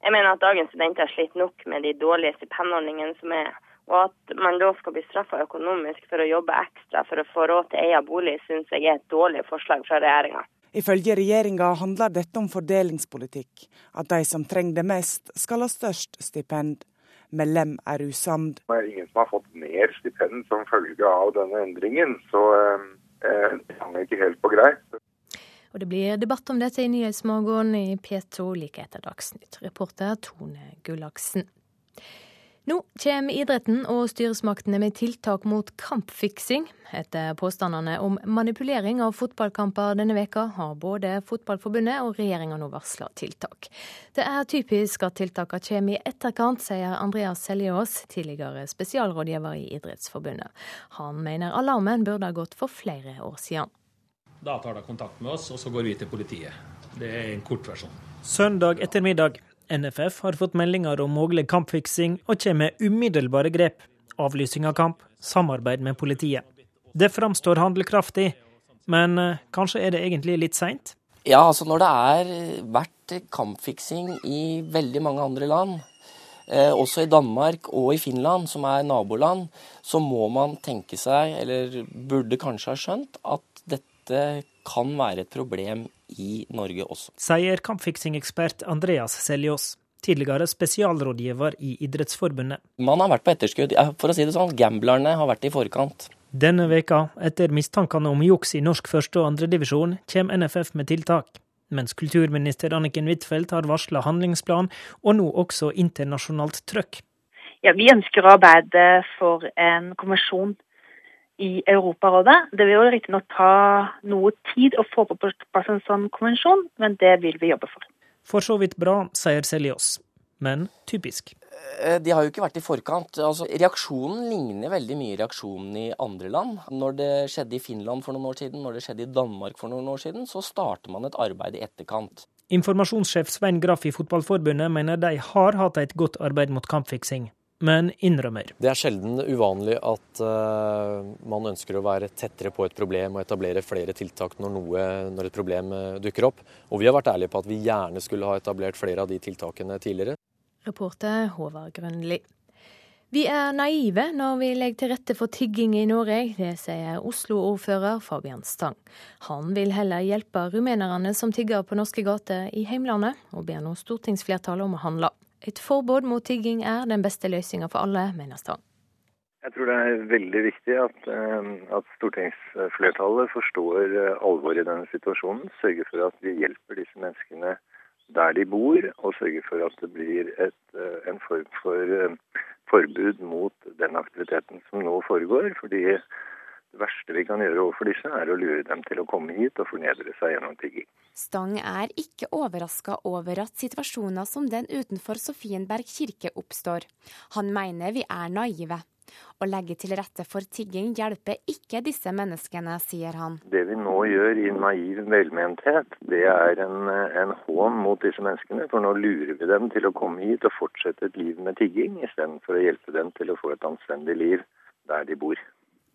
Jeg mener at dagens studenter sliter nok med de dårlige stipendordningene som er. Og at man da skal bli straffa økonomisk for å jobbe ekstra for å få råd til egen bolig, syns jeg er et dårlig forslag fra regjeringa. Ifølge regjeringa handler dette om fordelingspolitikk. At de som trenger det mest, skal ha størst stipend. Mellem er usamd. Det er ingen som har fått mer stipend som følge av denne endringen, så eh, det henger ikke helt på greit. Og det blir debatt om dette i Nyhetsmorgen i P2 like etter Dagsnytt. Reporter Tone Gullaksen. Nå kommer idretten og styresmaktene med tiltak mot kampfiksing. Etter påstandene om manipulering av fotballkamper denne veka har både Fotballforbundet og regjeringa nå varsla tiltak. Det er typisk at tiltakene kommer i etterkant, sier Andreas Seljås, tidligere spesialrådgiver i Idrettsforbundet. Han mener alarmen burde ha gått for flere år siden. Da tar de kontakt med oss, og så går vi til politiet. Det er en kort versjon. Søndag ettermiddag. NFF har fått meldinger om mulig kampfiksing og kommer med umiddelbare grep. Avlysing av kamp, samarbeid med politiet. Det framstår handlekraftig, men eh, kanskje er det egentlig litt seint? Ja, altså når det er vært kampfiksing i veldig mange andre land, eh, også i Danmark og i Finland, som er naboland, så må man tenke seg, eller burde kanskje ha skjønt, at dette kan være et problem i Norge også. Sier kampfiksingekspert Andreas Seljås, tidligere spesialrådgiver i Idrettsforbundet. Man har vært på etterskudd. For å si det sånn, gamblerne har vært i forkant. Denne veka, etter mistankene om juks i norsk første- og andredivisjon, kommer NFF med tiltak. Mens kulturminister Anniken Huitfeldt har varsla handlingsplan, og nå også internasjonalt trøkk. Ja, vi ønsker å arbeide for en konvensjon i Europarådet. Det vil jo riktignok ta noe tid å få på plass en sånn konvensjon, men det vil vi jobbe for. For så vidt bra, sier Seljås. Men typisk. Eh, de har jo ikke vært i forkant. Altså, reaksjonen ligner veldig mye reaksjonen i andre land. Når det skjedde i Finland for noen år siden, når det skjedde i Danmark for noen år siden, så starter man et arbeid i etterkant. Informasjonssjef Svein Graff i Fotballforbundet mener de har hatt et godt arbeid mot kampfiksing men innrømmer. Det er sjelden uvanlig at uh, man ønsker å være tettere på et problem og etablere flere tiltak når, noe, når, et problem uh, dukker opp. Og vi har vært ærlige på at vi gjerne skulle ha etablert flere av de tiltakene tidligere. Reporter Håvard Grønli. Vi er naive når vi legger til rette for tigging i Norge, det sier Oslo-ordfører Fabian Stang. Han vil heller hjelpe rumenerne som tigger på norske gater i heimlandet, og ber nå stortingsflertallet om å handle. Et forbud mot tigging er den beste løsninga for alle, mener Stang. Jeg tror det er veldig viktig at, eh, at stortingsflertallet forstår eh, alvoret i denne situasjonen. Sørger for at vi hjelper disse menneskene der de bor, og sørger for at det blir et, eh, en form for forbud mot den aktiviteten som nå foregår. fordi verste vi kan gjøre overfor disse, er å lure dem til å komme hit og fornedre seg gjennom tigging. Stang er ikke overraska over at situasjoner som den utenfor Sofienberg kirke oppstår. Han mener vi er naive. Å legge til rette for tigging hjelper ikke disse menneskene, sier han. Det vi nå gjør i naiv velmenthet, det er en, en hån mot disse menneskene. For nå lurer vi dem til å komme hit og fortsette et liv med tigging, istedenfor å hjelpe dem til å få et anstendig liv der de bor.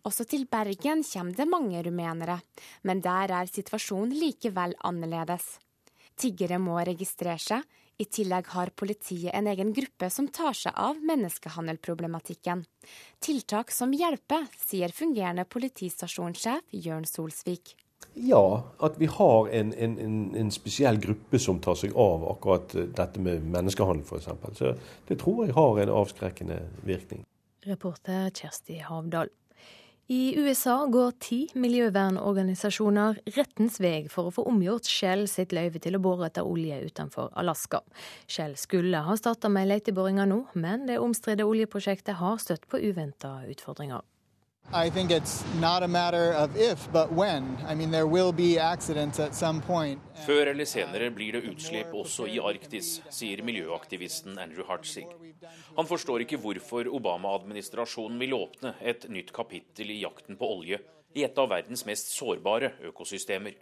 Også til Bergen kommer det mange rumenere, men der er situasjonen likevel annerledes. Tiggere må registrere seg, i tillegg har politiet en egen gruppe som tar seg av menneskehandelproblematikken. Tiltak som hjelper, sier fungerende politistasjonssjef Jørn Solsvik. Ja, at vi har en, en, en, en, spesiell gruppe som tar seg av akkurat dette med menneskehandel f.eks. Så det tror jeg har en avskrekkende virkning. Reporter Kjersti Havdal. I USA går ti miljøvernorganisasjoner rettens vei for å få omgjort Shell sitt løyve til å bore etter olje utenfor Alaska. Shell skulle ha starta med leteboringa nå, men det omstridte oljeprosjektet har støtt på uventa utfordringer. I think it's not a matter of if, but when. I mean, there will be accidents at some point. Før eller senere blir det utslipp også i Arktis, sier miljøaktivisten Andrew Hartzig. Han forstår ikke hvorfor Obama-administrasjonen vil åpne et nytt kapittel i jakten på olje i et av verdens mest sårbare økosystemer.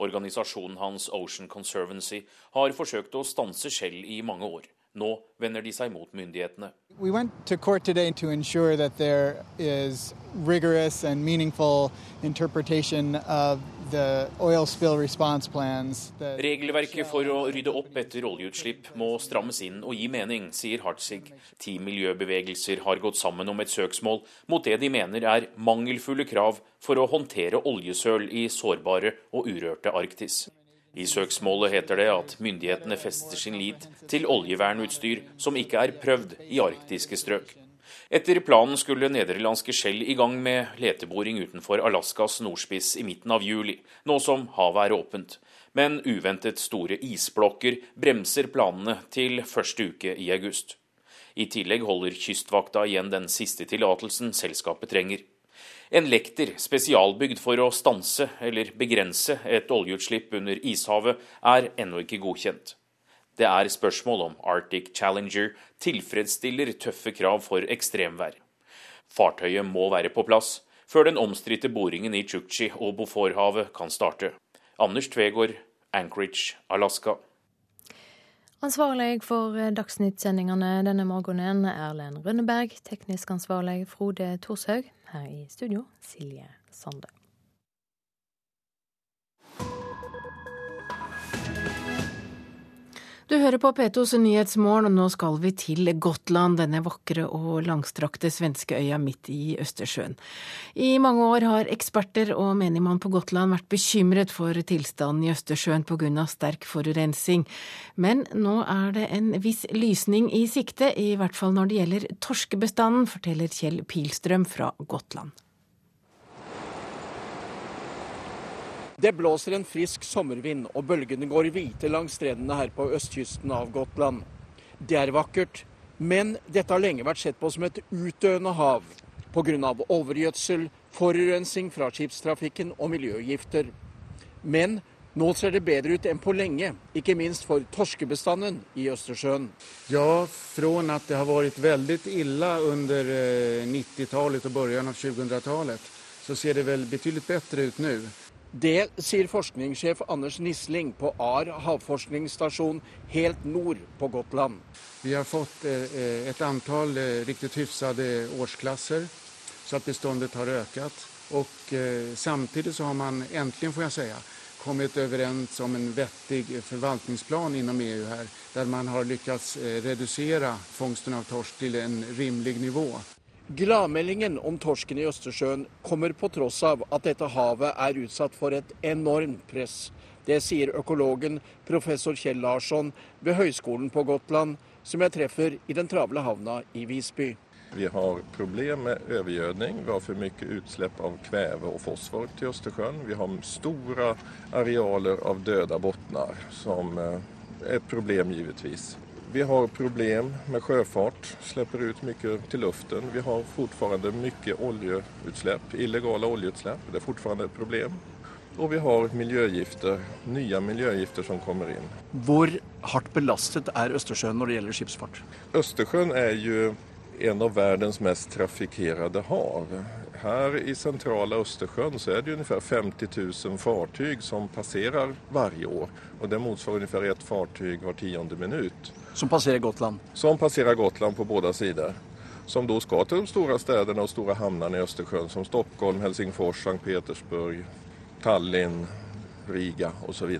Organisasjonen hans Ocean Conservancy har forsøkt å stanse skjell i mange år. Nå vender de seg mot myndighetene. We went to court today to ensure that there is rigorous and meaningful interpretation of the oil spill response plans. Regelverket for å rydde opp etter oljeutslipp må strammes inn og gi mening, sier Hartzig. Ti miljøbevegelser har gått sammen om et søksmål mot det de mener er mangelfulle krav for å håndtere oljesøl i sårbare og urørte Arktis. I søksmålet heter det at myndighetene fester sin lit til oljevernutstyr som ikke er prøvd i arktiske strøk. Etter planen skulle nederlandske Shell i gang med leteboring utenfor Alaskas nordspiss i midten av juli, nå som havet er åpent. Men uventet store isblokker bremser planene til første uke i august. I tillegg holder Kystvakta igjen den siste tillatelsen selskapet trenger. En lekter spesialbygd for å stanse eller begrense et oljeutslipp under ishavet, er ennå ikke godkjent. Det er spørsmål om Arctic Challenger tilfredsstiller tøffe krav for ekstremvær. Fartøyet må være på plass før den omstridte boringen i Chukchi og Boforhavet kan starte. Anders Tvegård, Anchorage, Alaska. Ansvarlig for Dagsnytt-sendingene denne morgenen, Erlend Rønneberg. Teknisk ansvarlig, Frode Thorshaug. Her i studio, Silje Sande. Du hører på P2s Nyhetsmorgen, og nå skal vi til Gotland, denne vakre og langstrakte svenske øya midt i Østersjøen. I mange år har eksperter og menigmann på Gotland vært bekymret for tilstanden i Østersjøen pga. sterk forurensing, Men nå er det en viss lysning i sikte, i hvert fall når det gjelder torskebestanden, forteller Kjell Pilstrøm fra Gotland. Det blåser en frisk sommervind, og bølgene går hvite langs strendene her på østkysten av Gotland. Det er vakkert, men dette har lenge vært sett på som et utdøende hav pga. overgjødsel, forurensning fra skipstrafikken og miljøgifter. Men nå ser det bedre ut enn på lenge, ikke minst for torskebestanden i Østersjøen. Ja, fra at det har vært veldig ille under 90-tallet og begynnelsen av 2000-tallet, så ser det vel betydelig bedre ut nå. Det sier forskningssjef Anders Nisling på AR havforskningsstasjon helt nord på Gotland. Vi har fått eh, et antall eh, riktig hyfsede årsklasser, så at bestandet har økt. Og eh, samtidig så har man endelig, får jeg si, kommet overens om en vettig forvaltningsplan innom EU her, der man har lyktes redusere fangsten av torsk til en rimelig nivå. Gladmeldingen om torsken i Østersjøen kommer på tross av at dette havet er utsatt for et enormt press. Det sier økologen professor Kjell Larsson ved Høgskolen på Gotland, som jeg treffer i den travle havna i Visby. Vi har problem med overgjødning. Vi har for mye utslipp av kveve og fosfor til Østersjøen. Vi har store arealer av døde bunner, som er et problem, givetvis. Vi har problem med sjøfart, slipper ut mye til luften. Vi har fortsatt mye oljeutslipp, illegale oljeutslipp. Det er fortsatt et problem. Og vi har miljøgifter, nye miljøgifter som kommer inn. Hvor hardt belastet er Østersjøen når det gjelder skipsfart? Østersjøen er jo en av verdens mest trafikkerte hav. Her i sentrale Østersjøen så er det omtrent 50 000 fartyg som passerer hver år. Og det motsvarer omtrent ett fartyg hver tionde minutt. Som passerer Gotland? Som passerer Gotland på båda sider. som da skal til de store stedene og store havnene i Østersjøen, som Stockholm, Helsingfors, St. Petersburg, Tallinn, Riga osv.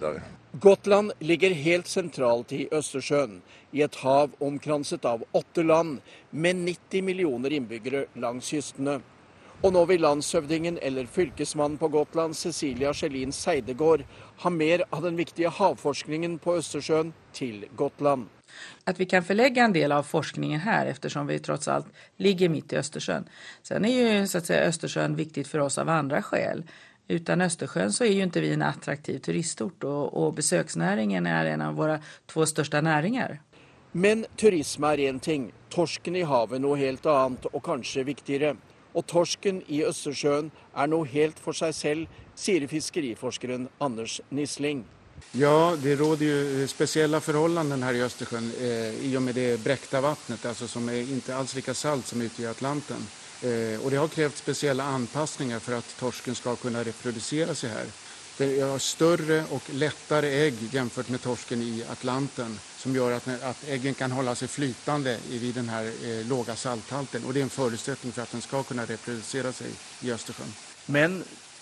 Gotland ligger helt sentralt i Østersjøen, i et hav omkranset av åtte land med 90 millioner innbyggere langs kystene. Og nå vil landshøvdingen eller fylkesmannen på Gotland, Cecilia Schelin Seidegård, ha mer av den viktige havforskningen på Østersjøen til Gotland. At vi kan forlegge en del av forskningen her, ettersom vi tross alt ligger midt i Østersjøen. Sen er jo så si, Østersjøen viktig for oss av andre skjell. Uten Østersjøen så er jo ikke vi en attraktiv turistort, og, og besøksnæringen er en av våre to største næringer. Men turisme er én ting, torsken i havet noe helt annet, og kanskje viktigere. Og torsken i Østersjøen er noe helt for seg selv, sier fiskeriforskeren Anders Nisling. Ja, det råder jo spesielle forhold her i Østersjøen eh, i og med det brekte vannet, altså som er ikke alls like salt som ute i Atlanten. Eh, og det har krevd spesielle anpasninger for at torsken skal kunne reprodusere seg her. Det har større og lettere egg sammenlignet med torsken i Atlanten som gjør at, at eggen kan holde seg flytende ved den eh, lave salthalten. Og det er en forutsetning for at den skal kunne reprodusere seg i Østersjøen. Men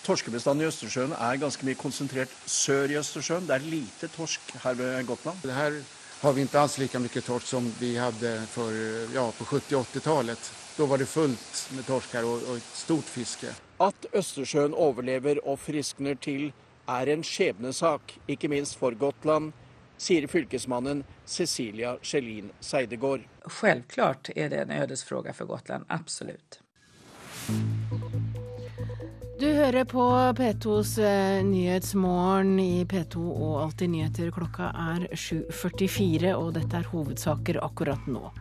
torskebestanden i Østersjøen er ganske mye konsentrert sør i Østersjøen. Det er lite torsk her ved Gotland. Det her har vi ikke alls like mye torsk som vi hadde for, ja, på 70-80-tallet. Da var det fullt med torsk her og, og et stort fiske. At Østersjøen overlever og friskner til, er en skjebnesak, ikke minst for Gotland sier fylkesmannen Cecilia Schelin Seidegård. Selvklart er det en ødesfråga for Gotland. Absolutt. Du hører på P2s eh, Nyhetsmorgen i P2 og Alltid nyheter. Klokka er 7.44, og dette er hovedsaker akkurat nå.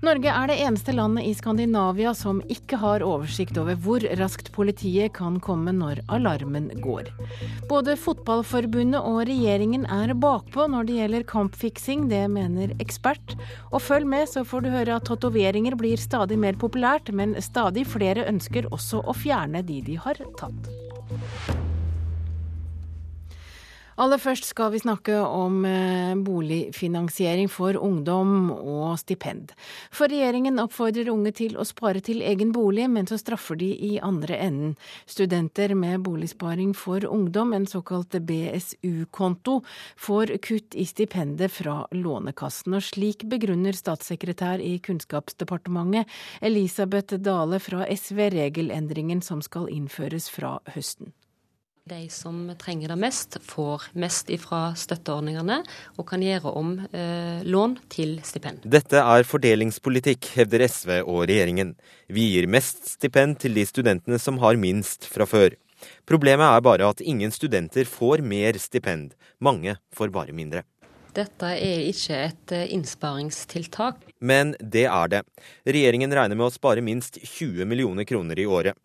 Norge er det eneste landet i Skandinavia som ikke har oversikt over hvor raskt politiet kan komme når alarmen går. Både Fotballforbundet og regjeringen er bakpå når det gjelder kampfiksing, det mener ekspert. Og følg med, så får du høre at tatoveringer blir stadig mer populært, men stadig flere ønsker også å fjerne de de har tatt. Aller først skal vi snakke om eh, boligfinansiering for ungdom og stipend. For regjeringen oppfordrer unge til å spare til egen bolig, men så straffer de i andre enden. Studenter med boligsparing for ungdom, en såkalt BSU-konto, får kutt i stipendet fra Lånekassen. Og slik begrunner statssekretær i Kunnskapsdepartementet Elisabeth Dale fra SV regelendringen som skal innføres fra høsten. De som trenger det mest, får mest ifra støtteordningene og kan gjøre om eh, lån til stipend. Dette er fordelingspolitikk, hevder SV og regjeringen. Vi gir mest stipend til de studentene som har minst fra før. Problemet er bare at ingen studenter får mer stipend. Mange får bare mindre. Dette er ikke et eh, innsparingstiltak. Men det er det. Regjeringen regner med å spare minst 20 millioner kroner i året.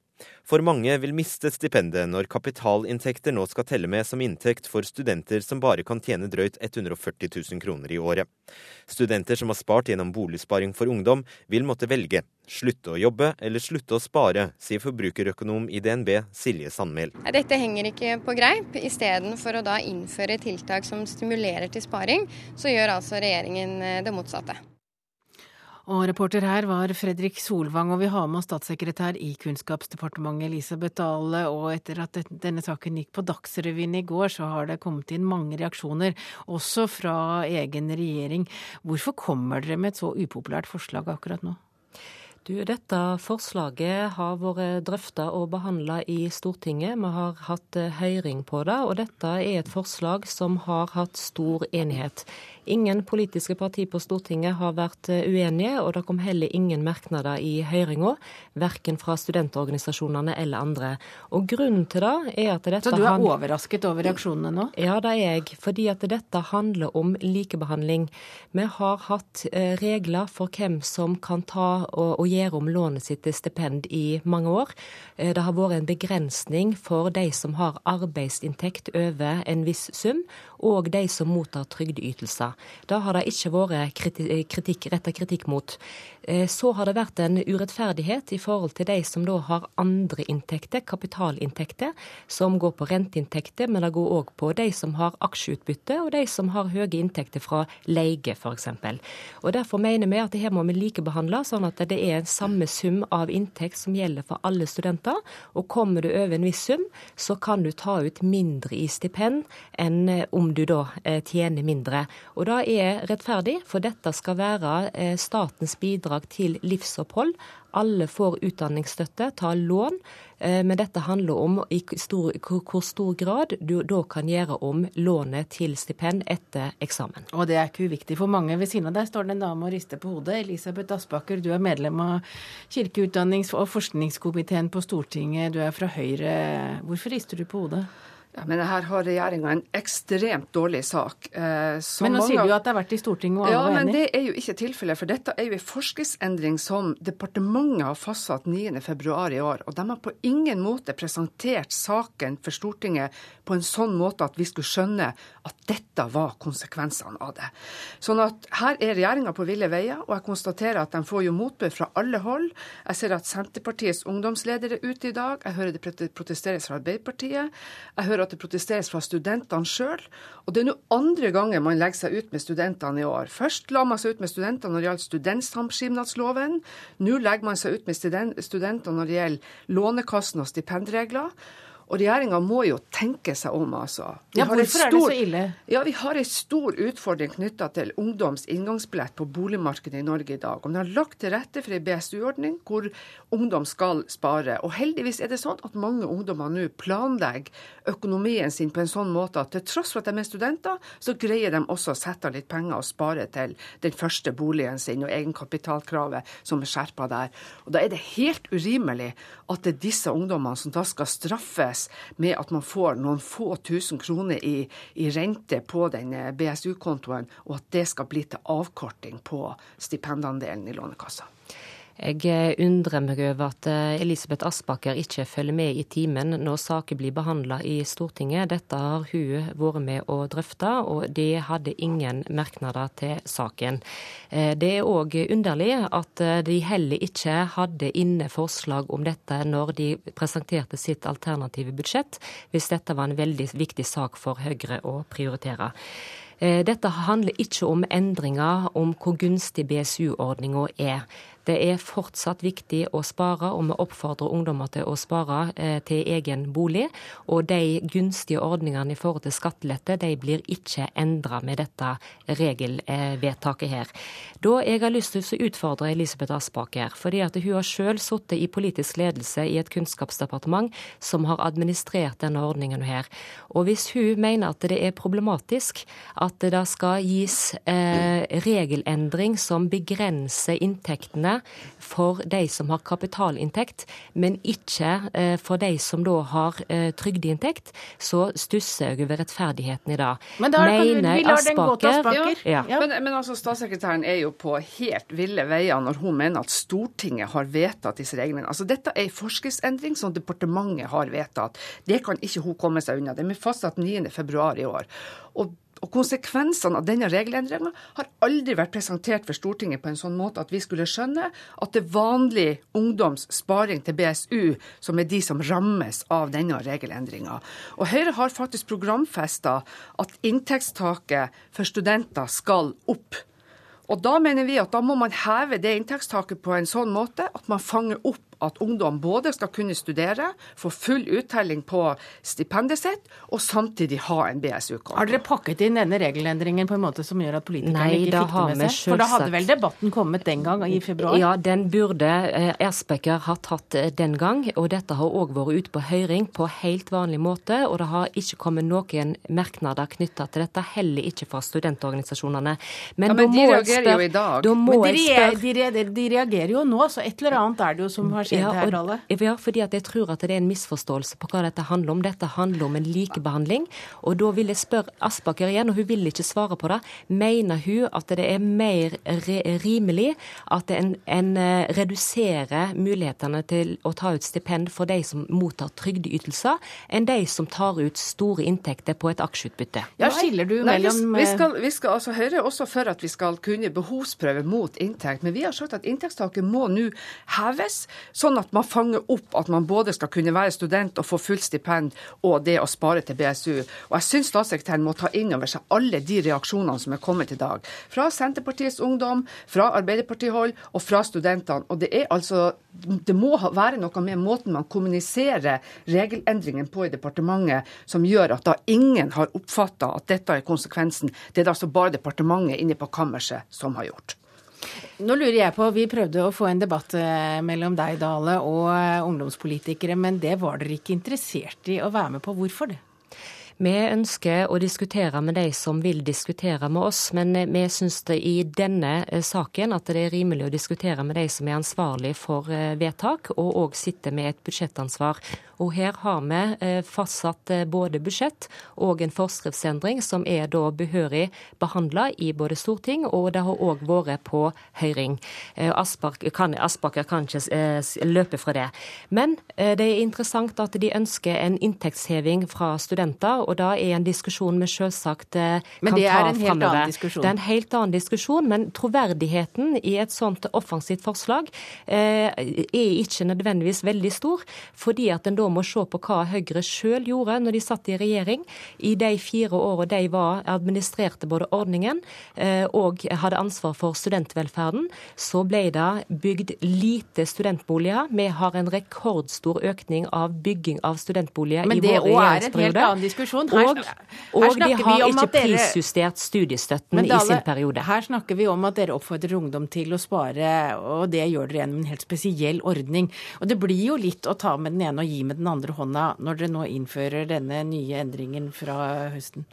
For mange vil miste stipendet når kapitalinntekter nå skal telle med som inntekt for studenter som bare kan tjene drøyt 140 000 kroner i året. Studenter som har spart gjennom Boligsparing for ungdom, vil måtte velge. Slutte å jobbe eller slutte å spare, sier forbrukerøkonom i DNB Silje Sandmæl. Dette henger ikke på greip. Istedenfor å da innføre tiltak som stimulerer til sparing, så gjør altså regjeringen eh, det motsatte. Og reporter her var Fredrik Solvang, og vi har med oss statssekretær i Kunnskapsdepartementet Elisabeth Dale. Og etter at denne saken gikk på Dagsrevyen i går, så har det kommet inn mange reaksjoner, også fra egen regjering. Hvorfor kommer dere med et så upopulært forslag akkurat nå? Du, dette forslaget har vært drøfta og behandla i Stortinget. Vi har hatt eh, høring på det, og dette er et forslag som har hatt stor enighet. Ingen politiske partier på Stortinget har vært eh, uenige, og det kom heller ingen merknader i høringa, verken fra studentorganisasjonene eller andre. Og grunnen til det er at dette Så du er overrasket over reaksjonene nå? Ja, det er jeg. Fordi at dette handler om likebehandling. Vi har hatt eh, regler for hvem som kan ta og, og gjøre om lånet sitt til stipend i mange år. Eh, det har vært en begrensning for de som har arbeidsinntekt over en viss sum, og de som mottar trygdeytelser. Da har det ikke vært kritikk, retta kritikk mot. Eh, så har det vært en urettferdighet i forhold til de som da har andre inntekter, kapitalinntekter, som går på renteinntekter, men det går òg på de som har aksjeutbytte, og de som har høye inntekter fra leie, f.eks. Og Derfor mener vi at det her må vi likebehandle, sånn at det er samme sum av inntekt som gjelder for alle studenter. Og kommer du over en viss sum, så kan du ta ut mindre i stipend enn eh, om du da eh, tjener mindre. Og da er rettferdig, for dette skal være statens bidrag til livsopphold. Alle får utdanningsstøtte, tar lån. Eh, men dette handler om i stor, hvor stor grad du da kan gjøre om lånet til stipend etter eksamen. Og det er ikke uviktig for mange. Ved siden av deg står det en dame og rister på hodet. Elisabeth Aspaker, du er medlem av kirkeutdannings- og forskningskomiteen på Stortinget. Du er fra Høyre. Hvorfor rister du på hodet? Ja, Men her har regjeringa en ekstremt dårlig sak. Eh, men nå sier du at det har vært i Stortinget og alle ja, var enige? Ja, men det er jo ikke tilfellet. For dette er jo en forskriftsendring som departementet har fastsatt 9.2 i år. Og de har på ingen måte presentert saken for Stortinget på en sånn måte at vi skulle skjønne at dette var konsekvensene av det. Sånn at her er regjeringa på ville veier, og jeg konstaterer at de får jo motbør fra alle hold. Jeg ser at Senterpartiets ungdomsleder er ute i dag. Jeg hører det protesteres fra Arbeiderpartiet. Jeg hører at det protesteres fra studentene sjøl. Og det er nå andre ganger man legger seg ut med studentene i år. Først la man seg ut med studentene når det gjaldt studentsamskipnadsloven. Nå legger man seg ut med studentene når det gjelder Lånekassen og stipendregler. Og regjeringa må jo tenke seg om, altså. Vi ja, Hvorfor stor, er det så ille? Ja, Vi har en stor utfordring knytta til ungdoms inngangsbillett på boligmarkedet i Norge i dag. Og vi har lagt til rette for en BSU-ordning hvor ungdom skal spare. Og heldigvis er det sånn at mange ungdommer nå planlegger økonomien sin på en sånn måte at til tross for at de er studenter, så greier de også å sette av litt penger og spare til den første boligen sin og egenkapitalkravet som er skjerpa der. Og da er det helt urimelig at det er disse ungdommene som da skal straffes løses med at man får noen få tusen kroner i, i rente på den eh, BSU-kontoen, og at det skal bli til avkorting på stipendandelen i Lånekassa. Jeg eh, undrer meg over at eh, Elisabeth Aspaker ikke følger med i timen når saker blir behandla i Stortinget. Dette har hun vært med å drøfte, og de hadde ingen merknader til saken. Eh, det er òg underlig at de heller ikke hadde inne forslag om dette når de presenterte sitt alternative budsjett, hvis dette var en veldig viktig sak for Høyre å prioritere. Dette handler ikke om endringer om hvor gunstig BSU-ordninga er. Det er fortsatt viktig å spare, og vi oppfordrer ungdommer til å spare eh, til egen bolig. Og de gunstige ordningene i forhold til skattelette de blir ikke endra med dette regelvedtaket her. Da jeg har lyst til å utfordre Elisabeth Aspaker, fordi at hun har selv sittet i politisk ledelse i et kunnskapsdepartement som har administrert denne ordningen her. Og hvis hun mener at det er problematisk at det da skal gis eh, regelendring som begrenser inntektene for de som har kapitalinntekt, men ikke eh, for de som da har eh, trygdeinntekt, så stusser jeg over rettferdigheten i det. Men da kan vi, vi lar den gå til Aspaker. Ja. Ja. Men, men, altså, statssekretæren er jo på helt ville veier når hun mener at Stortinget har vedtatt disse reglene. Altså, dette er en forskriftsendring som departementet har vedtatt. Det kan ikke hun komme seg unna. Det er fastsatt 9.2 i år. Og og konsekvensene av denne regelendringa har aldri vært presentert for Stortinget på en sånn måte at vi skulle skjønne at det er vanlig ungdoms sparing til BSU som er de som rammes av denne regelendringa. Og Høyre har faktisk programfesta at inntektstaket for studenter skal opp. Og da mener vi at da må man heve det inntektstaket på en sånn måte at man fanger opp at ungdom både skal kunne studere, få full uttelling på stipendet sitt, og samtidig ha en BSU-konto. Har dere pakket inn denne regelendringen på en måte som gjør at politikerne Nei, ikke fikk det med seg? For da hadde vel debatten kommet den gang, i februar? Ja, den burde eh, ha tatt eh, den gang. Og dette har òg vært ute på høring på helt vanlig måte. Og det har ikke kommet noen merknader knytta til dette, heller ikke fra studentorganisasjonene. Men, ja, men de reagerer jo i dag. men de, de, de, reagerer jo nå, så et eller annet er det jo som har skjedd ja, her, Dalle? Ja, fordi at jeg tror at det er en misforståelse på hva dette handler om. Dette handler om en likebehandling. Og da vil jeg spørre Aspaker igjen, og hun vil ikke svare på det. Mener hun at det er mer rimelig at en, en eh, reduserer mulighetene til å ta ut stipend for de som mottar trygdeytelser, enn de som tar ut store inntekter på et aksjeutbytte? Ja, skiller du mellom Nei, vi, skal, vi skal, altså Høyre er også for at vi skal kunne behovsprøve mot inntekt, men vi har sagt at inntektstaket må nå heves sånn at man fanger opp at man både skal kunne være student og få fullt stipend, og det å spare til BSU. Og jeg syns statssekretæren må ta inn over seg alle de reaksjonene som er kommet i dag. Fra Senterpartiets ungdom, fra Arbeiderpartihold og fra studentene. Og det er altså Det må være noe med måten man kommuniserer regelendringen på i departementet som gjør at da ingen har oppfatta at dette er konsekvensen. Det er det altså bare departementet inne på kammerset som har gjort. Nå lurer jeg på, Vi prøvde å få en debatt eh, mellom deg, Dale, og eh, ungdomspolitikere, men det var dere ikke interessert i å være med på. Hvorfor det? Vi ønsker å diskutere med de som vil diskutere med oss, men vi syns det i denne eh, saken at det er rimelig å diskutere med de som er ansvarlig for eh, vedtak, og òg sitter med et budsjettansvar. Og her har vi eh, fastsatt både budsjett og en forskriftsendring som er da behørig behandla i både storting, og det har òg vært på høring. Aspaker kan ikke løpe fra det. Men det er interessant at de ønsker en inntektsheving fra studenter og da er en diskusjon vi selvsagt eh, kan ta framover. Men det er en helt fremover. annen diskusjon? Det er en helt annen diskusjon, men troverdigheten i et sånt offensivt forslag eh, er ikke nødvendigvis veldig stor, fordi at en da må se på hva Høyre sjøl gjorde når de satt i regjering. I de fire årene de var administrerte både ordningen eh, og hadde ansvar for studentvelferden, så ble det bygd lite studentboliger. Vi har en rekordstor økning av bygging av studentboliger i vår regjeringsperiode. Men det òg er en helt annen diskusjon diskusjon. Her, og, og de har ikke prisjustert studiestøtten i sin periode. Her snakker vi om at dere oppfordrer ungdom til å spare, og det gjør dere gjennom en helt spesiell ordning. Og det blir jo litt å ta med den ene og gi med den andre hånda når dere nå innfører denne nye endringen fra høsten.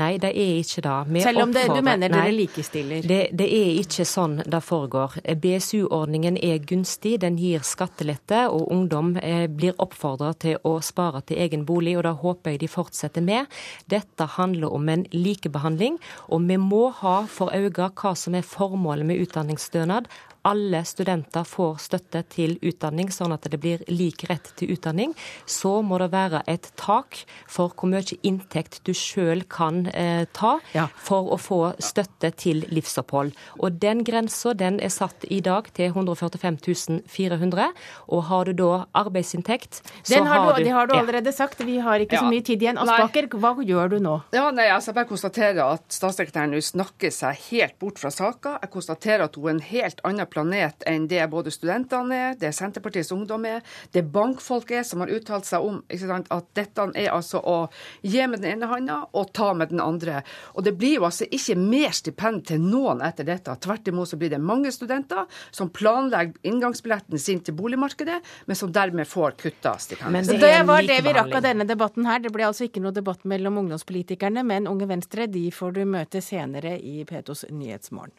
Nei, det er ikke det. Vi Selv om det, du mener dere likestiller? Det, det er ikke sånn det foregår. BSU-ordningen er gunstig, den gir skattelette, og ungdom eh, blir oppfordra til å spare til egen bolig, og da håper jeg de fortsetter med. Dette handler om en likebehandling, og vi må ha for øye hva som er formålet med utdanningsstønad alle studenter får støtte til utdanning, sånn at det blir lik rett til utdanning, så må det være et tak for hvor mye inntekt du sjøl kan eh, ta ja. for å få støtte til livsopphold. Og Den grensa den er satt i dag til 145 400. Og har du da arbeidsinntekt, så den har, har du Det har du allerede sagt. Vi har ikke ja. så mye tid igjen. Aspaker, hva gjør du nå? Ja, nei, altså, Jeg bare konstaterer at statssekretæren nå snakker seg helt bort fra saka. Jeg konstaterer at hun er en helt annen planet enn det både studentene er, det Senterpartiets ungdom er, det bankfolk er, som har uttalt seg om sant, at dette er altså å gi med den ene hånda og ta med den andre. Og det blir jo altså ikke mer stipend til noen etter dette. Tvert imot så blir det mange studenter som planlegger inngangsbilletten sin til boligmarkedet, men som dermed får kutta stipendet. Det, det var det vi rakk av denne debatten her. Det ble altså ikke noe debatt mellom ungdomspolitikerne, men Unge Venstre de får du møte senere i P2s Nyhetsmorgen.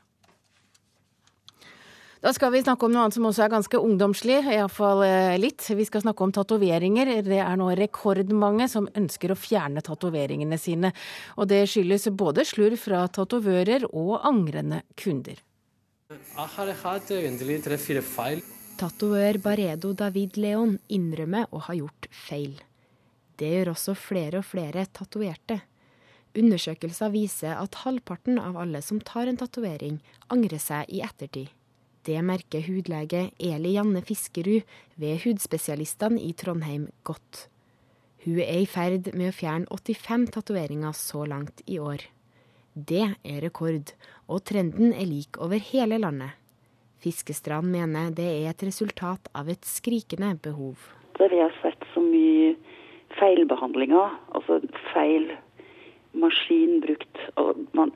Da skal vi snakke om noe annet som også er ganske ungdomslig, iallfall eh, litt. Vi skal snakke om tatoveringer. Det er nå rekordmange som ønsker å fjerne tatoveringene sine. Og det skyldes både slurv fra tatovører og angrende kunder. Jeg har hatt egentlig tre-fire feil. Tatoør Baredo David Leon innrømmer å ha gjort feil. Det gjør også flere og flere tatoverte. Undersøkelser viser at halvparten av alle som tar en tatovering, angrer seg i ettertid. Det merker hudlege Eli Janne Fiskerud ved Hudspesialistene i Trondheim godt. Hun er i ferd med å fjerne 85 tatoveringer så langt i år. Det er rekord, og trenden er lik over hele landet. Fiskestrand mener det er et resultat av et skrikende behov. Vi har sett så mye feilbehandlinger, altså feil maskin brukt.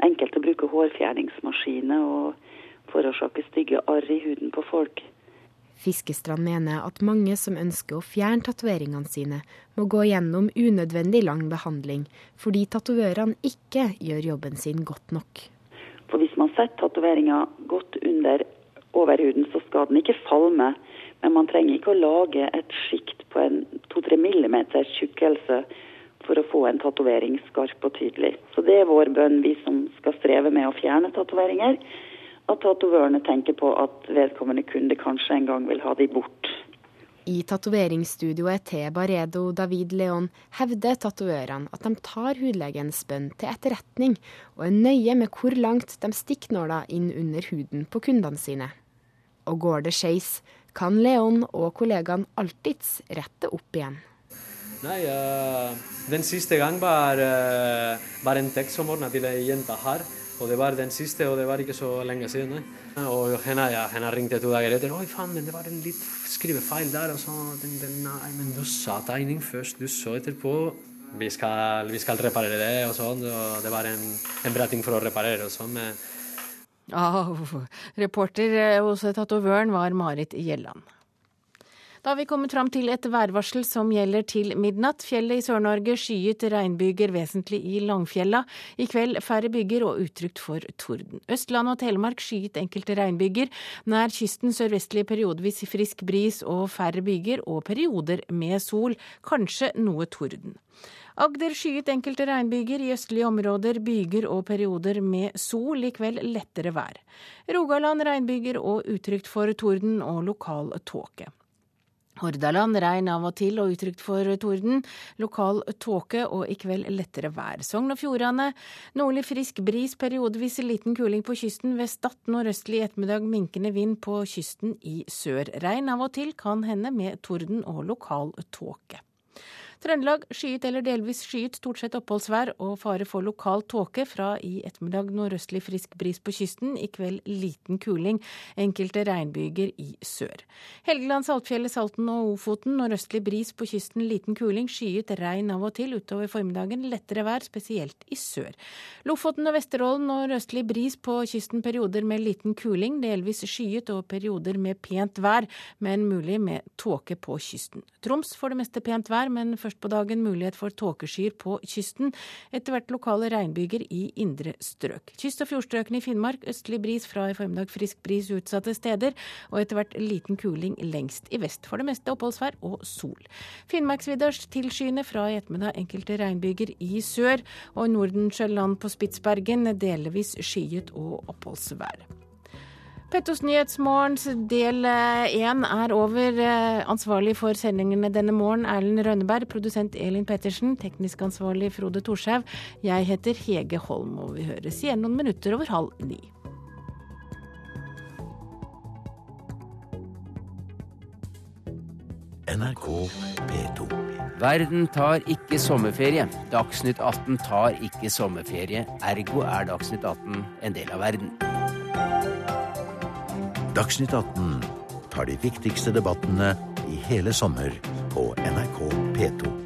Enkelte bruker hårfjerningsmaskiner. og forårsaker stygge arr i huden på folk. Fiskestrand mener at mange som ønsker å fjerne tatoveringene sine, må gå gjennom unødvendig lang behandling, fordi tatovørene ikke gjør jobben sin godt nok. For Hvis man setter tatoveringa godt under overhuden, så skal den ikke falme. Men man trenger ikke å lage et sjikt på en 2-3 mm tjukkelse for å få en tatovering skarp og tydelig. Så det er vår bønn, vi som skal streve med å fjerne tatoveringer at tatovørene tenker på at vedkommende kunde kanskje en gang vil ha de bort. I tatoveringsstudioet til Baredo David Leon hevder tatovørene at de tar hudlegens bønn til etterretning, og er nøye med hvor langt de stikker nåla inn under huden på kundene sine. Og går det skeis, kan Leon og kollegaene alltids rette opp igjen. Nei, uh, den siste gang var, uh, var en tekst som ordna til ei jente her. Og det var den siste, og det var ikke så lenge siden. Og henne, ja, henne ringte to dager etter. 'Oi, faen, men det var en litt skrivefeil der.' Og så, den, den, nei, men du sa tegning først, du så etterpå. Vi skal, vi skal reparere det og sånn. Og det var en, en bra ting for å reparere og sånn. Men Oh, reporter eh, hos tatovøren var Marit Gjelland. Da har vi kommet fram til et værvarsel som gjelder til midnatt. Fjellet i Sør-Norge skyet regnbyger vesentlig i Langfjella. I kveld færre byger og utrygt for torden. Østland og Telemark skyet enkelte regnbyger. Nær kysten sørvestlig periodevis frisk bris og færre byger, og perioder med sol. Kanskje noe torden. Agder skyet enkelte regnbyger, i østlige områder byger og perioder med sol, i kveld lettere vær. Rogaland regnbyger og utrygt for torden og lokal tåke. Hordaland regn av og til og utrygt for torden. Lokal tåke og i kveld lettere vær. Sogn og Fjordane nordlig frisk bris, periodevis liten kuling på kysten. Ved Stad nordøstlig ettermiddag minkende vind på kysten i sør. Regn av og til kan hende med torden og lokal tåke. Trøndelag skyet eller delvis skyet, stort sett oppholdsvær og fare for lokal tåke. Fra i ettermiddag nordøstlig frisk bris på kysten, i kveld liten kuling. Enkelte regnbyger i sør. Helgeland, Saltfjellet, Salten og Ofoten nordøstlig bris på kysten, liten kuling. Skyet, regn av og til. Utover formiddagen lettere vær, spesielt i sør. Lofoten og Vesterålen nordøstlig bris på kysten, perioder med liten kuling. Delvis skyet og perioder med pent vær, men mulig med tåke på kysten. Troms for det meste pent vær, men først på dagen mulighet for tåkeskyer på kysten. Etter hvert lokale regnbyger i indre strøk. Kyst- og fjordstrøkene i Finnmark østlig bris fra i formiddag frisk bris utsatte steder, og etter hvert liten kuling lengst i vest. For det meste oppholdsvær og sol. Finnmarksvidda tilskyende fra i ettermiddag enkelte regnbyger i sør, og Nordensjøland på Spitsbergen delvis skyet og oppholdsvær. Pettos Nyhetsmorgens del én er over. Ansvarlig for sendingene denne morgen Erlend Rønneberg, produsent Elin Pettersen, teknisk ansvarlig Frode Thorshaug. Jeg heter Hege Holm, og vi høres igjen noen minutter over halv ni. NRK P2. Verden tar ikke sommerferie. Dagsnytt 18 tar ikke sommerferie. Ergo er Dagsnytt 18 en del av verden. Dagsnytt 18 tar de viktigste debattene i hele sommer på NRK P2.